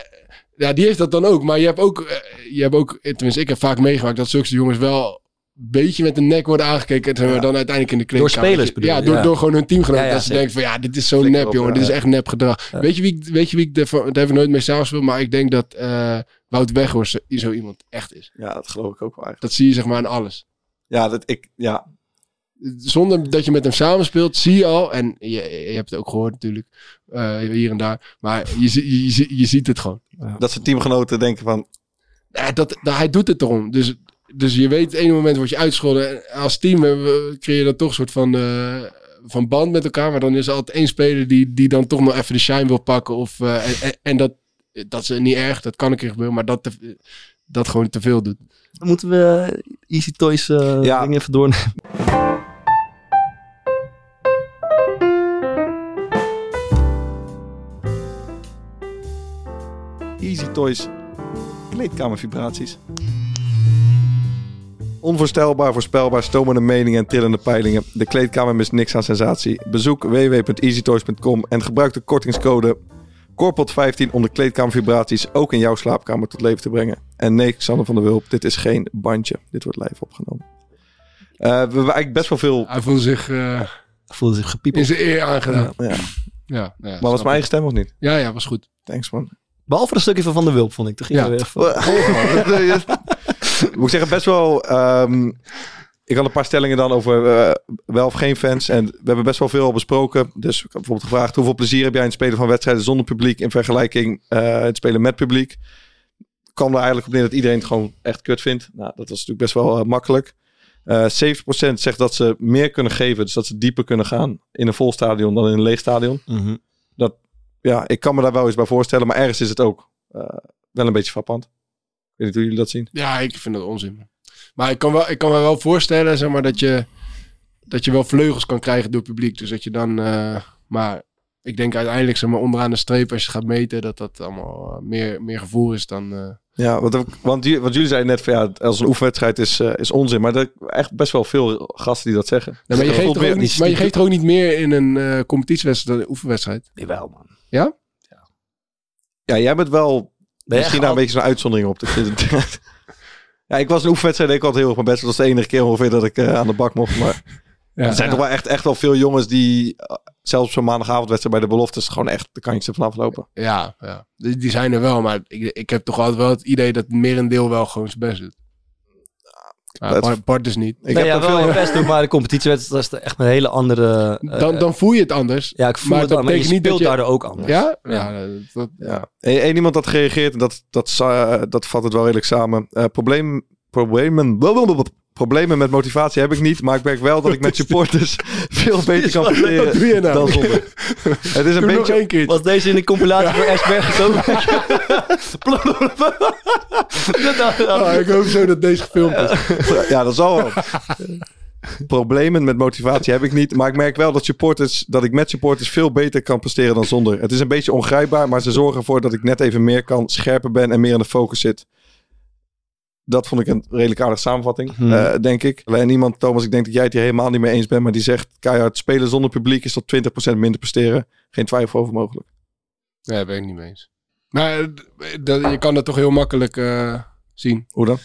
ja, die heeft dat dan ook. Maar je hebt ook, eh, je hebt ook, tenminste ik heb vaak meegemaakt dat zulke jongens wel beetje met de nek worden aangekeken. En dan uiteindelijk in de kleedkamer. Door spelers bedoel Ja, door, Ja. door gewoon hun teamgenoten. Ja, ja, dat ze denken van ja, dit is zo Flikker nep op, jongen. ja. Dit is echt nep gedrag. Ja. Weet je wie, ik- weet je wie ik, ervan- daar heb ik nooit mee samenspeeld. Maar ik denk dat eh Wout Weghorst zo iemand echt is. Ja, dat geloof ik ook wel eigenlijk. Dat zie je zeg maar aan alles. Ja, dat ik, ja. Zonder dat je met hem samenspeelt, zie je al. En je, je hebt het ook gehoord natuurlijk. eh, hier en daar. Maar je, je, je, je ziet het gewoon. Dat zijn teamgenoten denken van, Ja, dat, dat, hij doet het erom. Dus, dus je weet, het ene moment word je uitgescholden. En als team creëer je dan toch een soort van, eh, van band met elkaar. Maar dan is er altijd één speler die, die dan toch nog even de shine wil pakken. Of, eh, en, dat, dat is niet erg, dat kan een keer gebeuren. Maar dat, te- dat gewoon te veel doet. Dan moeten we Easy Toys eh Ja. ding even door. Easy Toys kleedkamervibraties. Onvoorstelbaar, voorspelbaar, stomende meningen en trillende peilingen. De kleedkamer mist niks aan sensatie. Bezoek www.easytoys.com en gebruik de kortingscode KORPOT15 om de kleedkamervibraties ook in jouw slaapkamer tot leven te brengen. En nee, Xander van der Wulp, dit is geen bandje. Dit wordt live opgenomen. Eh, we hebben eigenlijk best wel veel... Hij voelde zich eh, Voelde zich in gepiepeld. zijn eer aangedaan. Ja, Ja, ja, maar was mijn eigen stem of niet? Ja, ja, was goed. Thanks man. Behalve dat stukje van Van der Wulp, vond ik. Toen ging Ja. weer (laughs) (laughs) (laughs) even- ik moet zeggen, best wel. ehm, ik had een paar stellingen dan over eh, wel of geen fans. En we hebben best wel veel al besproken. Dus ik heb bijvoorbeeld gevraagd: hoeveel plezier heb jij in het spelen van wedstrijden zonder publiek in vergelijking eh het spelen met publiek? Kwam er eigenlijk op neer dat iedereen het gewoon echt kut vindt. Nou, dat was natuurlijk best wel eh, makkelijk. Eh 70% zegt dat ze meer kunnen geven, dus dat ze dieper kunnen gaan in een vol stadion dan in een leeg stadion. Mhm. Ja, ik kan me daar wel eens bij voorstellen, maar ergens is het ook wel een beetje frappant. Weet niet hoe jullie dat zien. Ja, ik vind dat onzin. Maar ik kan, wel, ik kan me wel voorstellen, zeg maar, dat je, dat je wel vleugels kan krijgen door het publiek. Dus dat je dan, eh, maar ik denk uiteindelijk, zeg maar, onderaan de streep, als je gaat meten, dat dat allemaal eh, meer, meer gevoel is dan... eh, Ja, want, want, jullie- want jullie zeiden net van ja, als een oefenwedstrijd is, is onzin. Maar er zijn echt best wel veel gasten die dat zeggen. Nee, maar, je geeft er ook niet, maar je geeft er ook niet meer in een eh, competitiewedstrijd dan een oefenwedstrijd. Jawel, man. Ja? Ja, jij bent wel Misschien daar een beetje zo'n uitzondering op. (laughs) Ja, ik was een oefenwedstrijd, ik altijd heel erg mijn best. Dat was de enige keer ongeveer dat ik eh, aan de bak mocht. Maar Ja, er zijn ja. toch wel echt, echt wel veel jongens die, eh, zelfs op zo'n maandagavondwedstrijd bij de beloftes, gewoon echt de kantjes ervan aflopen. Ja, ja. Die, die zijn er wel, maar ik, ik heb toch altijd wel het idee dat het merendeel wel gewoon zijn best doet. Ja, Bart, Bart dus niet. Ik nee, heb ja, wel veel... best doen, maar de competitiewedstrijd is echt een hele andere... eh, Dan, dan voel je het anders. ja, ik voel maar het dat wel, maar je speelt dat je- daardoor ook anders. Ja? Ja. Ja, dat, dat- Ja. Eén één iemand had gereageerd, en dat, dat, dat vat het wel redelijk samen. Eh, probleem, problemen, problemen met motivatie heb ik niet, maar ik merk wel dat ik met (laughs) supporters veel beter kan presteren nou? dan zonder. (laughs) Het is een Doe nog beetje... Was deze in de compilatie voor Esberg gekomen? (laughs) Ah, ik hoop zo dat deze gefilmd is. Ja, dat zal wel. Problemen met motivatie heb ik niet. Maar ik merk wel dat, supporters, dat ik met supporters veel beter kan presteren dan zonder. Het is een beetje ongrijpbaar, maar ze zorgen ervoor dat ik net even meer kan, scherper ben en meer in de focus zit. Dat vond ik een redelijk aardige samenvatting, Hmm. eh, denk ik. Alleen iemand, Thomas, ik denk dat jij het hier helemaal niet mee eens bent. Maar die zegt, keihard spelen zonder publiek is tot 20% minder presteren. Geen twijfel over mogelijk. Nee, daar ben ik niet mee eens. Maar eh, dat, je kan dat toch heel makkelijk eh, zien. Hoe dan?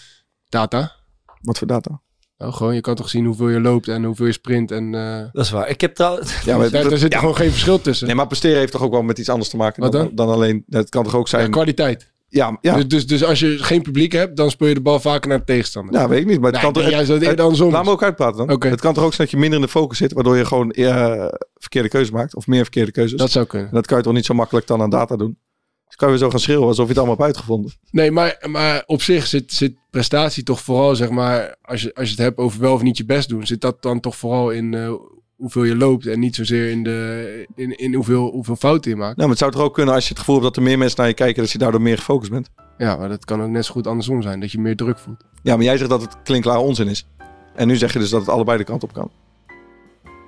Data. Wat voor data? Nou, gewoon, je kan toch zien hoeveel je loopt en hoeveel je sprint. En, eh, Dat is waar. Ik heb trouwens... (laughs) Ja, maar, daar, daar zit ja, gewoon geen verschil tussen. nee, maar presteren heeft toch ook wel met iets anders te maken dan, dan? dan alleen... Het kan toch ook Ja, zijn... kwaliteit. Ja, ja, Dus, dus, dus als je geen publiek hebt, dan speel je de bal vaker naar de tegenstander. ja, weet ik niet. Maar het Nee, kan toch... nee, juist dat het andersom Laat me ook uitpraten dan. Het kan toch ook zijn dat je minder in de focus zit, waardoor je gewoon eh, verkeerde keuzes maakt. Of meer verkeerde keuzes. Dat zou kunnen. En dat kan je toch niet zo makkelijk dan aan data doen. Dus kan je weer zo gaan schreeuwen alsof je het allemaal hebt uitgevonden. Nee, maar, maar op zich zit, zit prestatie toch vooral, zeg maar, als je, als je het hebt over wel of niet je best doen, zit dat dan toch vooral in eh, hoeveel je loopt en niet zozeer in, de, in, in hoeveel, hoeveel fouten je maakt. Nou, maar het zou toch ook kunnen als je het gevoel hebt dat er meer mensen naar je kijken, dat je daardoor meer gefocust bent. Ja, maar dat kan ook net zo goed andersom zijn, dat je meer druk voelt. Ja, maar jij zegt dat het klinkklare onzin is. En nu zeg je dus dat het allebei de kant op kan.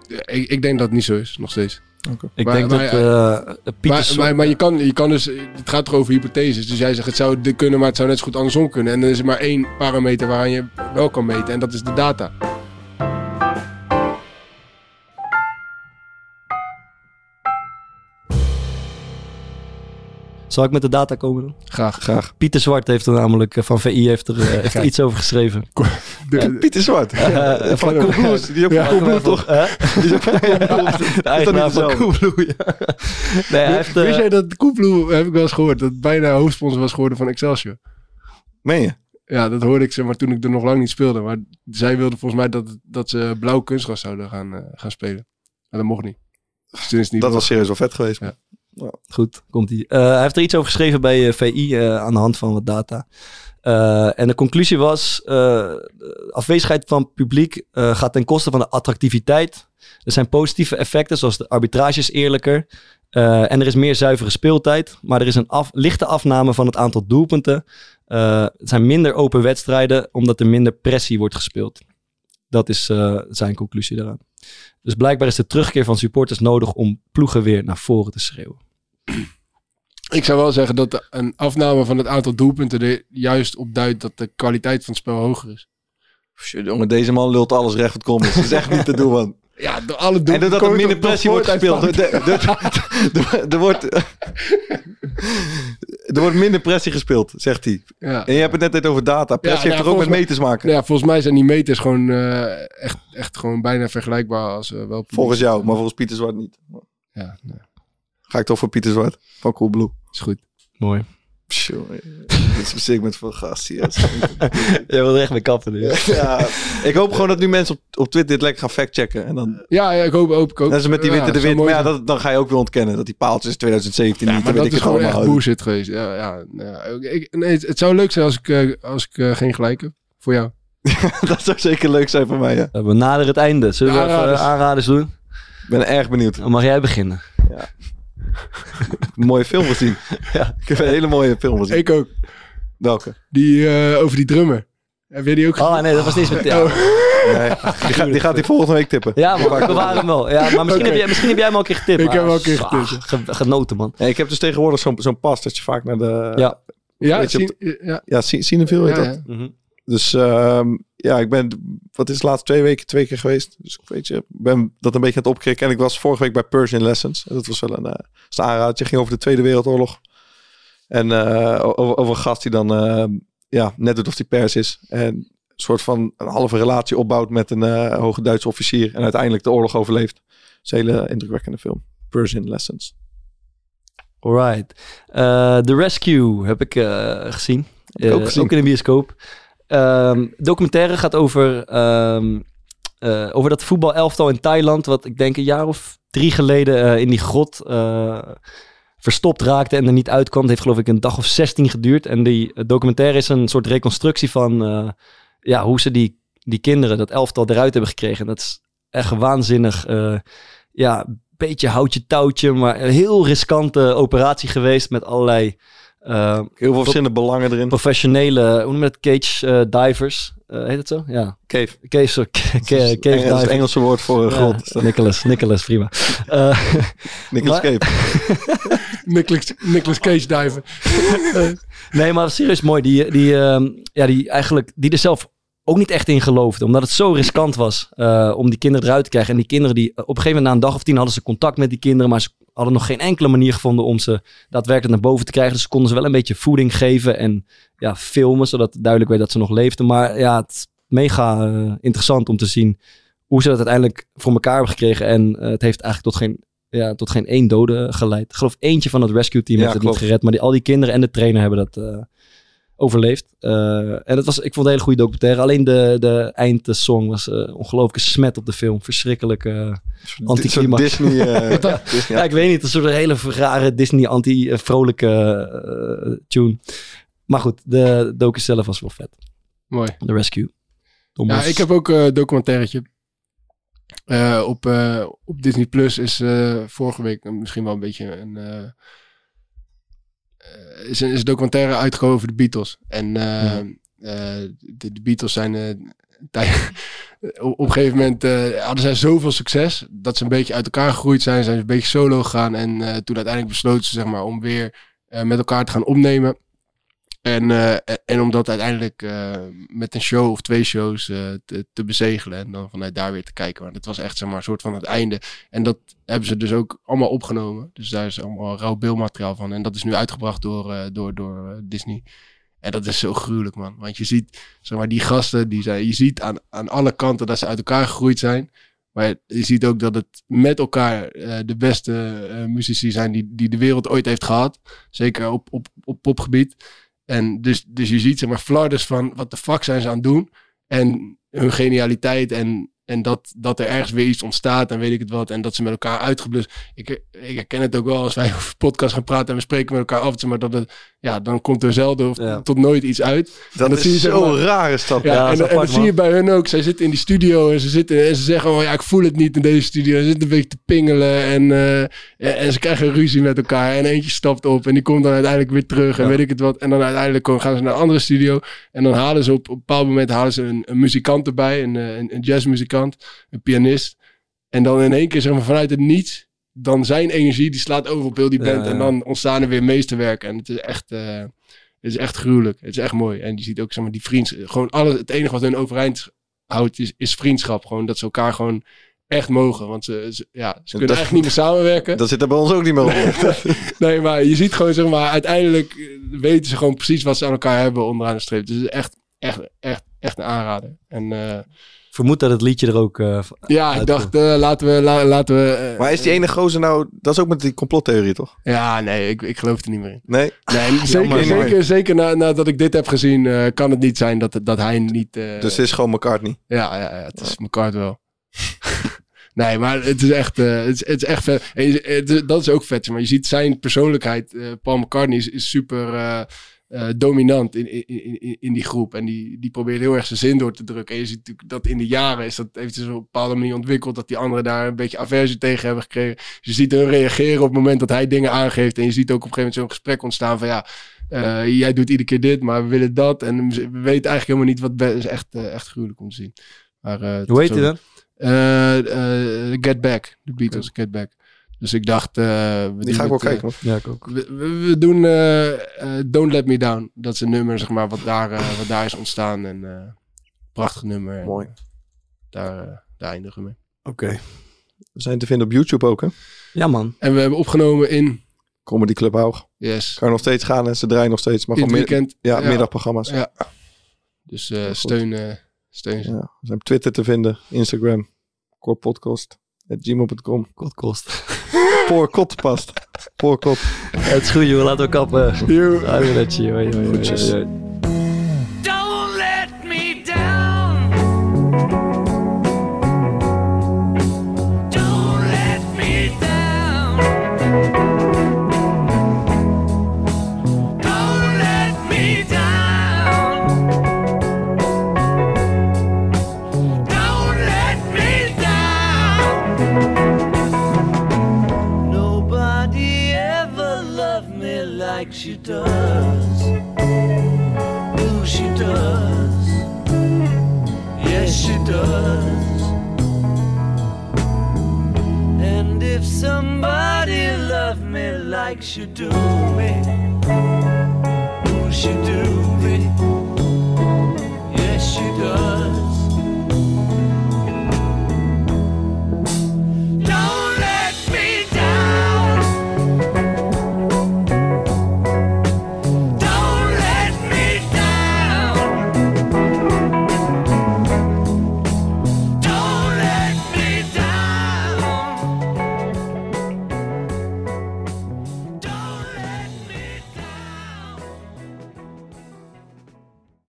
Ja, Ik, ik denk dat het niet zo is, nog steeds. Ik Maar- denk maar dat eh Pieter Maar, maar, maar je, kan, je kan dus, het gaat toch over hypotheses. Dus jij zegt het zou dit kunnen, maar het zou net zo goed andersom kunnen. En dan is er maar één parameter waaraan je wel kan meten en dat is de data. Zal ik met de data komen dan? Graag. Graag. Pieter Zwart heeft er namelijk eh, van VI heeft er, eh, heeft er iets over geschreven. De- Pieter Zwart. Eh, van Coolblues. Die ook Ja. van Coolblues toch? Hè? (laughs) Die is ook van. (laughs) De eigenaar van? Coolblue, (laughs) ja. Nee, hij heeft... Wist jij dat Koeploe, heb ik wel eens gehoord, dat bijna hoofdsponsor was geworden van Excelsior? Meen je? Ja, dat hoorde ik zeg maar toen ik er nog lang niet speelde. Maar zij wilden volgens mij dat, dat ze blauw kunstgras zouden gaan, gaan spelen. Maar dat mocht niet. Dus niet Dat was serieus wel vet geweest. Ja. Goed, komt hij. hij heeft er iets over geschreven bij eh, VI eh, aan de hand van wat data. Eh, en de conclusie was: eh, afwezigheid van publiek eh, gaat ten koste van de attractiviteit. Er zijn positieve effecten, zoals de arbitrage is eerlijker. eh, en er is meer zuivere speeltijd. Maar er is een lichte afname van het aantal doelpunten. Eh, het zijn minder open wedstrijden, omdat er minder pressie wordt gespeeld. Dat is eh, zijn conclusie daaraan. Dus blijkbaar is de terugkeer van supporters nodig om ploegen weer naar voren te schreeuwen. Ik zou wel zeggen dat een afname van het aantal doelpunten er juist op duidt dat de kwaliteit van het spel hoger is. Jongen, deze man lult alles recht wat komt. Dat is echt niet te doen, man. (laughs) Ja, door alle En doelpunten. doordat er komen minder pressie wordt gespeeld. Er- er- er- Er wordt... (laughs) Er wordt minder pressie gespeeld, zegt hij. Ja. En je hebt het net net over data. Pressie Ja, heeft nou, er ook met meters maken. Ja, volgens mij zijn die meters gewoon eh, echt, echt gewoon bijna vergelijkbaar als eh, wel. Volgens jou, maar volgens Pieter Zwart niet. Ja, nee, Ga ik toch voor Pieter Zwart van Coolblue. is goed. Mooi. Tjonge, Dit is een segment van gast. Yes. Jij wil er echt mee kappen nu. (laughs) ja, ik hoop gewoon dat nu mensen op, op Twitter dit lekker gaan factchecken. En dan, Ja, ja ik hoop, hoop ik ook. net als met die Ja, witte de wit. Maar ja, dat, dan ga je ook weer ontkennen dat die paaltjes 2017 Ja, niet. maar dat is gewoon echt bullshit geweest. Ja, ja, ja. Ik, nee, het, het zou leuk zijn als ik, eh, als ik eh, geen gelijk heb. Voor jou. (laughs) dat zou zeker leuk zijn voor mij, ja. We naderen het einde. Zullen we even aanraders. doen? Ik ben erg benieuwd. Dan mag jij beginnen. Een mooie film gezien. (laughs) Ja. Ik heb een hele mooie film gezien. Ik ook. Welke? Die eh, over die drummer. Heb jij die ook gezien? Oh nee, dat was niet met... Ja, Oh. Nee, die, gaat, die gaat die volgende week tippen. ja man, we waren hem wel. Ja, maar misschien, heb jij, misschien heb jij hem al een keer getipt. Ik maar- heb hem al een keer getipt. ge- genoten man. Nee, ik heb dus tegenwoordig zo'n zo'n pas dat je vaak naar de... Ja. Ja, je op zien- ja, Ja, Cine- Cineville heet ja, dat. ja. Mhm. Dus ehm, ja, ik ben, wat is de laatste twee weken, twee keer geweest. Dus ik weet je, ben dat een beetje aan het opkrikken. En ik was vorige week bij Persian Lessons. En dat was wel een, dat een aanradertje. ging over de Tweede Wereldoorlog. En eh, over, over een gast die dan eh, ja, net doet of die pers is. En soort van een halve relatie opbouwt met een eh, hoge Duitse officier. En uiteindelijk de oorlog overleeft. Het is een hele indrukwekkende film. Persian Lessons. Alright. The Rescue heb ik gezien. ik ook gezien. in de bioscoop. Ehm, documentaire gaat over, ehm, eh, over dat voetbalelftal in Thailand. Wat ik denk een jaar of drie geleden eh, in die grot eh, verstopt raakte en er niet uitkwam. Het heeft geloof ik een dag of 16 geduurd. En die documentaire is een soort reconstructie van ja, hoe ze die, die kinderen, dat elftal eruit hebben gekregen. En dat is echt waanzinnig. ja, beetje houtje touwtje, maar een heel riskante operatie geweest met allerlei eh, Heel veel verschillende belangen erin. professionele, hoe noem je dat, cage eh, divers. Eh, heet het zo? Ja. Cave. Cave, zo, is cave het Engels- het. Engelse woord voor een Ja. Nicholas, Nicholas, prima. (laughs) Eh, Nicolas Maar- Cave. (laughs) Nicolas, Nicolas Cage diven. nee, maar serieus mooi. Die, die, ehm, ja, die eigenlijk, die er zelf ook niet echt in geloofde. Omdat het zo riskant was eh, om die kinderen eruit te krijgen. En die kinderen die, op een gegeven moment na een dag of tien hadden ze contact met die kinderen. Maar ze hadden nog geen enkele manier gevonden om ze daadwerkelijk naar boven te krijgen. Dus ze konden ze wel een beetje voeding geven en ja, filmen. Zodat duidelijk werd dat ze nog leefden. Maar ja, het is mega eh, interessant om te zien hoe ze dat uiteindelijk voor elkaar hebben gekregen. En eh, het heeft eigenlijk tot geen, ja, tot geen één dode geleid. Ik geloof eentje van het rescue team Ja, heeft het niet gered. Maar die, al die kinderen en de trainer hebben dat eh, overleefd. Eh, en het was, ik vond het een hele goede documentaire. Alleen de, de eindsong was eh ongelooflijke smet op de film. Verschrikkelijk. eh, Anticlimax. Disney. (laughs) ja, Disney ja, ik weet niet. Een soort hele rare Disney anti-vrolijke tune. Maar goed, de docu zelf was wel vet. Mooi. The Rescue. Ja, ik heb ook een documentairetje. Eh, op, eh, op Disney Plus is eh, vorige week misschien wel een beetje een, is een, is een documentaire uitgekomen over de Beatles. En eh, eh, de, de Beatles zijn eh, (laughs) op, een gegeven moment eh, hadden zij zoveel succes dat ze een beetje uit elkaar gegroeid zijn, zijn ze een beetje solo gegaan en eh, toen uiteindelijk besloten ze zeg maar om weer eh, met elkaar te gaan opnemen. En, eh, en om dat uiteindelijk eh, met een show of twee shows eh, te, te bezegelen. En dan vanuit daar weer te kijken. Maar het was echt zeg maar, een soort van het einde. En dat hebben ze dus ook allemaal opgenomen. Dus daar is allemaal rauw beeldmateriaal van. En dat is nu uitgebracht door, door, door Disney. En dat is zo gruwelijk, man. Want je ziet, zeg maar, die gasten, die zijn, je ziet aan, aan alle kanten dat ze uit elkaar gegroeid zijn. Maar je ziet ook dat het met elkaar de beste eh, muzici zijn die, die de wereld ooit heeft gehad. Zeker op, op, op popgebied. En dus, dus je ziet zeg maar flarders van wat de fuck zijn ze aan het doen. En hun genialiteit en, en dat, dat er ergens weer iets ontstaat en weet ik het wat. En dat ze met elkaar uitgeblust. Ik, ik herken het ook wel als wij (laughs) over podcast gaan praten en we spreken met elkaar af. Maar dat het, ja, dan komt er zelden of Ja. tot nooit iets uit. Dat, dat is zie je, zo maar- raar is dat. Ja, Ja, en, dat en dat zie je bij hun ook. Zij zitten in die studio en ze, zitten, en ze zeggen: oh, ja, Ik voel het niet in deze studio. Ze zitten een beetje te pingelen. En, eh, en, en ze krijgen ruzie met elkaar. En eentje stapt op en die komt dan uiteindelijk weer terug. En weet ik het wat. En dan uiteindelijk gaan ze naar een andere studio. En dan halen ze op, op een bepaald moment halen ze een, een muzikant erbij. Een, eh, een, een jazzmuzikant, een pianist. En dan in één keer zeg maar, vanuit het niets. Dan zijn energie die slaat over op heel die band. ja. En dan ontstaan er weer meesterwerken. En het is echt. eh, het is echt gruwelijk. Het is echt mooi. En je ziet ook, zeg maar, die vriends... Gewoon alles, het enige wat hun overeind houdt is, is vriendschap. Gewoon dat ze elkaar gewoon echt mogen. Want ze, ze- ja, ze kunnen eigenlijk niet meer samenwerken. Dat zit er bij ons ook niet meer op. (laughs) Nee, maar je ziet gewoon, zeg maar, uiteindelijk weten ze gewoon precies wat ze aan elkaar hebben onderaan de streep. Dus het is echt, echt, echt, echt een aanrader. En eh, vermoed dat het liedje er ook... eh, ja, ik dacht, eh, laten we, la- laten we... eh, Maar is die ene gozer nou... Dat is ook met die complottheorie, toch? Ja, nee, ik, ik geloof er niet meer in. Nee? Nee, (laughs) zeker, Jammer. zeker, zeker na, nadat ik dit heb gezien, eh, kan het niet zijn dat, dat hij niet... eh, Dus het is gewoon McCartney. Ja, ja, ja het is McCart wel. (laughs) nee, maar het is echt, eh, het, is, het is echt vet. En je- het is- dat is ook vet. Maar je ziet zijn persoonlijkheid. eh, Paul McCartney is, is super eh, dominant in, in, in, in die groep. En die, die probeert heel erg zijn zin door te drukken. En je ziet natuurlijk dat in de jaren is dat zich op een bepaalde manier ontwikkeld. Dat die anderen daar een beetje aversie tegen hebben gekregen. Dus je ziet hun reageren op het moment dat hij dingen aangeeft. En je ziet ook op een gegeven moment zo'n gesprek ontstaan van ja... eh, jij doet iedere keer dit, maar we willen dat. En we weten eigenlijk helemaal niet wat... is echt, eh, echt gruwelijk om te zien. Maar, hoe heet hij dan? Get Back. De Beatles, Get Back. Dus ik dacht... Eh, we die ga ik wel eh, kijken. ja, ook. We, doen eh, Don't Let Me Down. Dat is een nummer, zeg maar, wat daar, wat daar is ontstaan. En prachtig nummer. Mooi. Daar, daar eindigen we mee. Oké. We zijn te vinden op YouTube ook, hè? Ja, man. En we hebben opgenomen in... Comedy Club hoog Yes. Kan nog steeds gaan en ze draaien nog steeds. Maar gewoon weekend. Ja, ja, middagprogramma's. Ja. Dus uh, steun, steun. Ja. We zijn op Twitter te vinden, Instagram, korpodcast, gmail.com. Podcast. Poor kot past. Poorkot. Het is goed, joh. Laten we kappen. Joe. Arrivederci. Hoi, hoi, hoi. like should do me? Who should do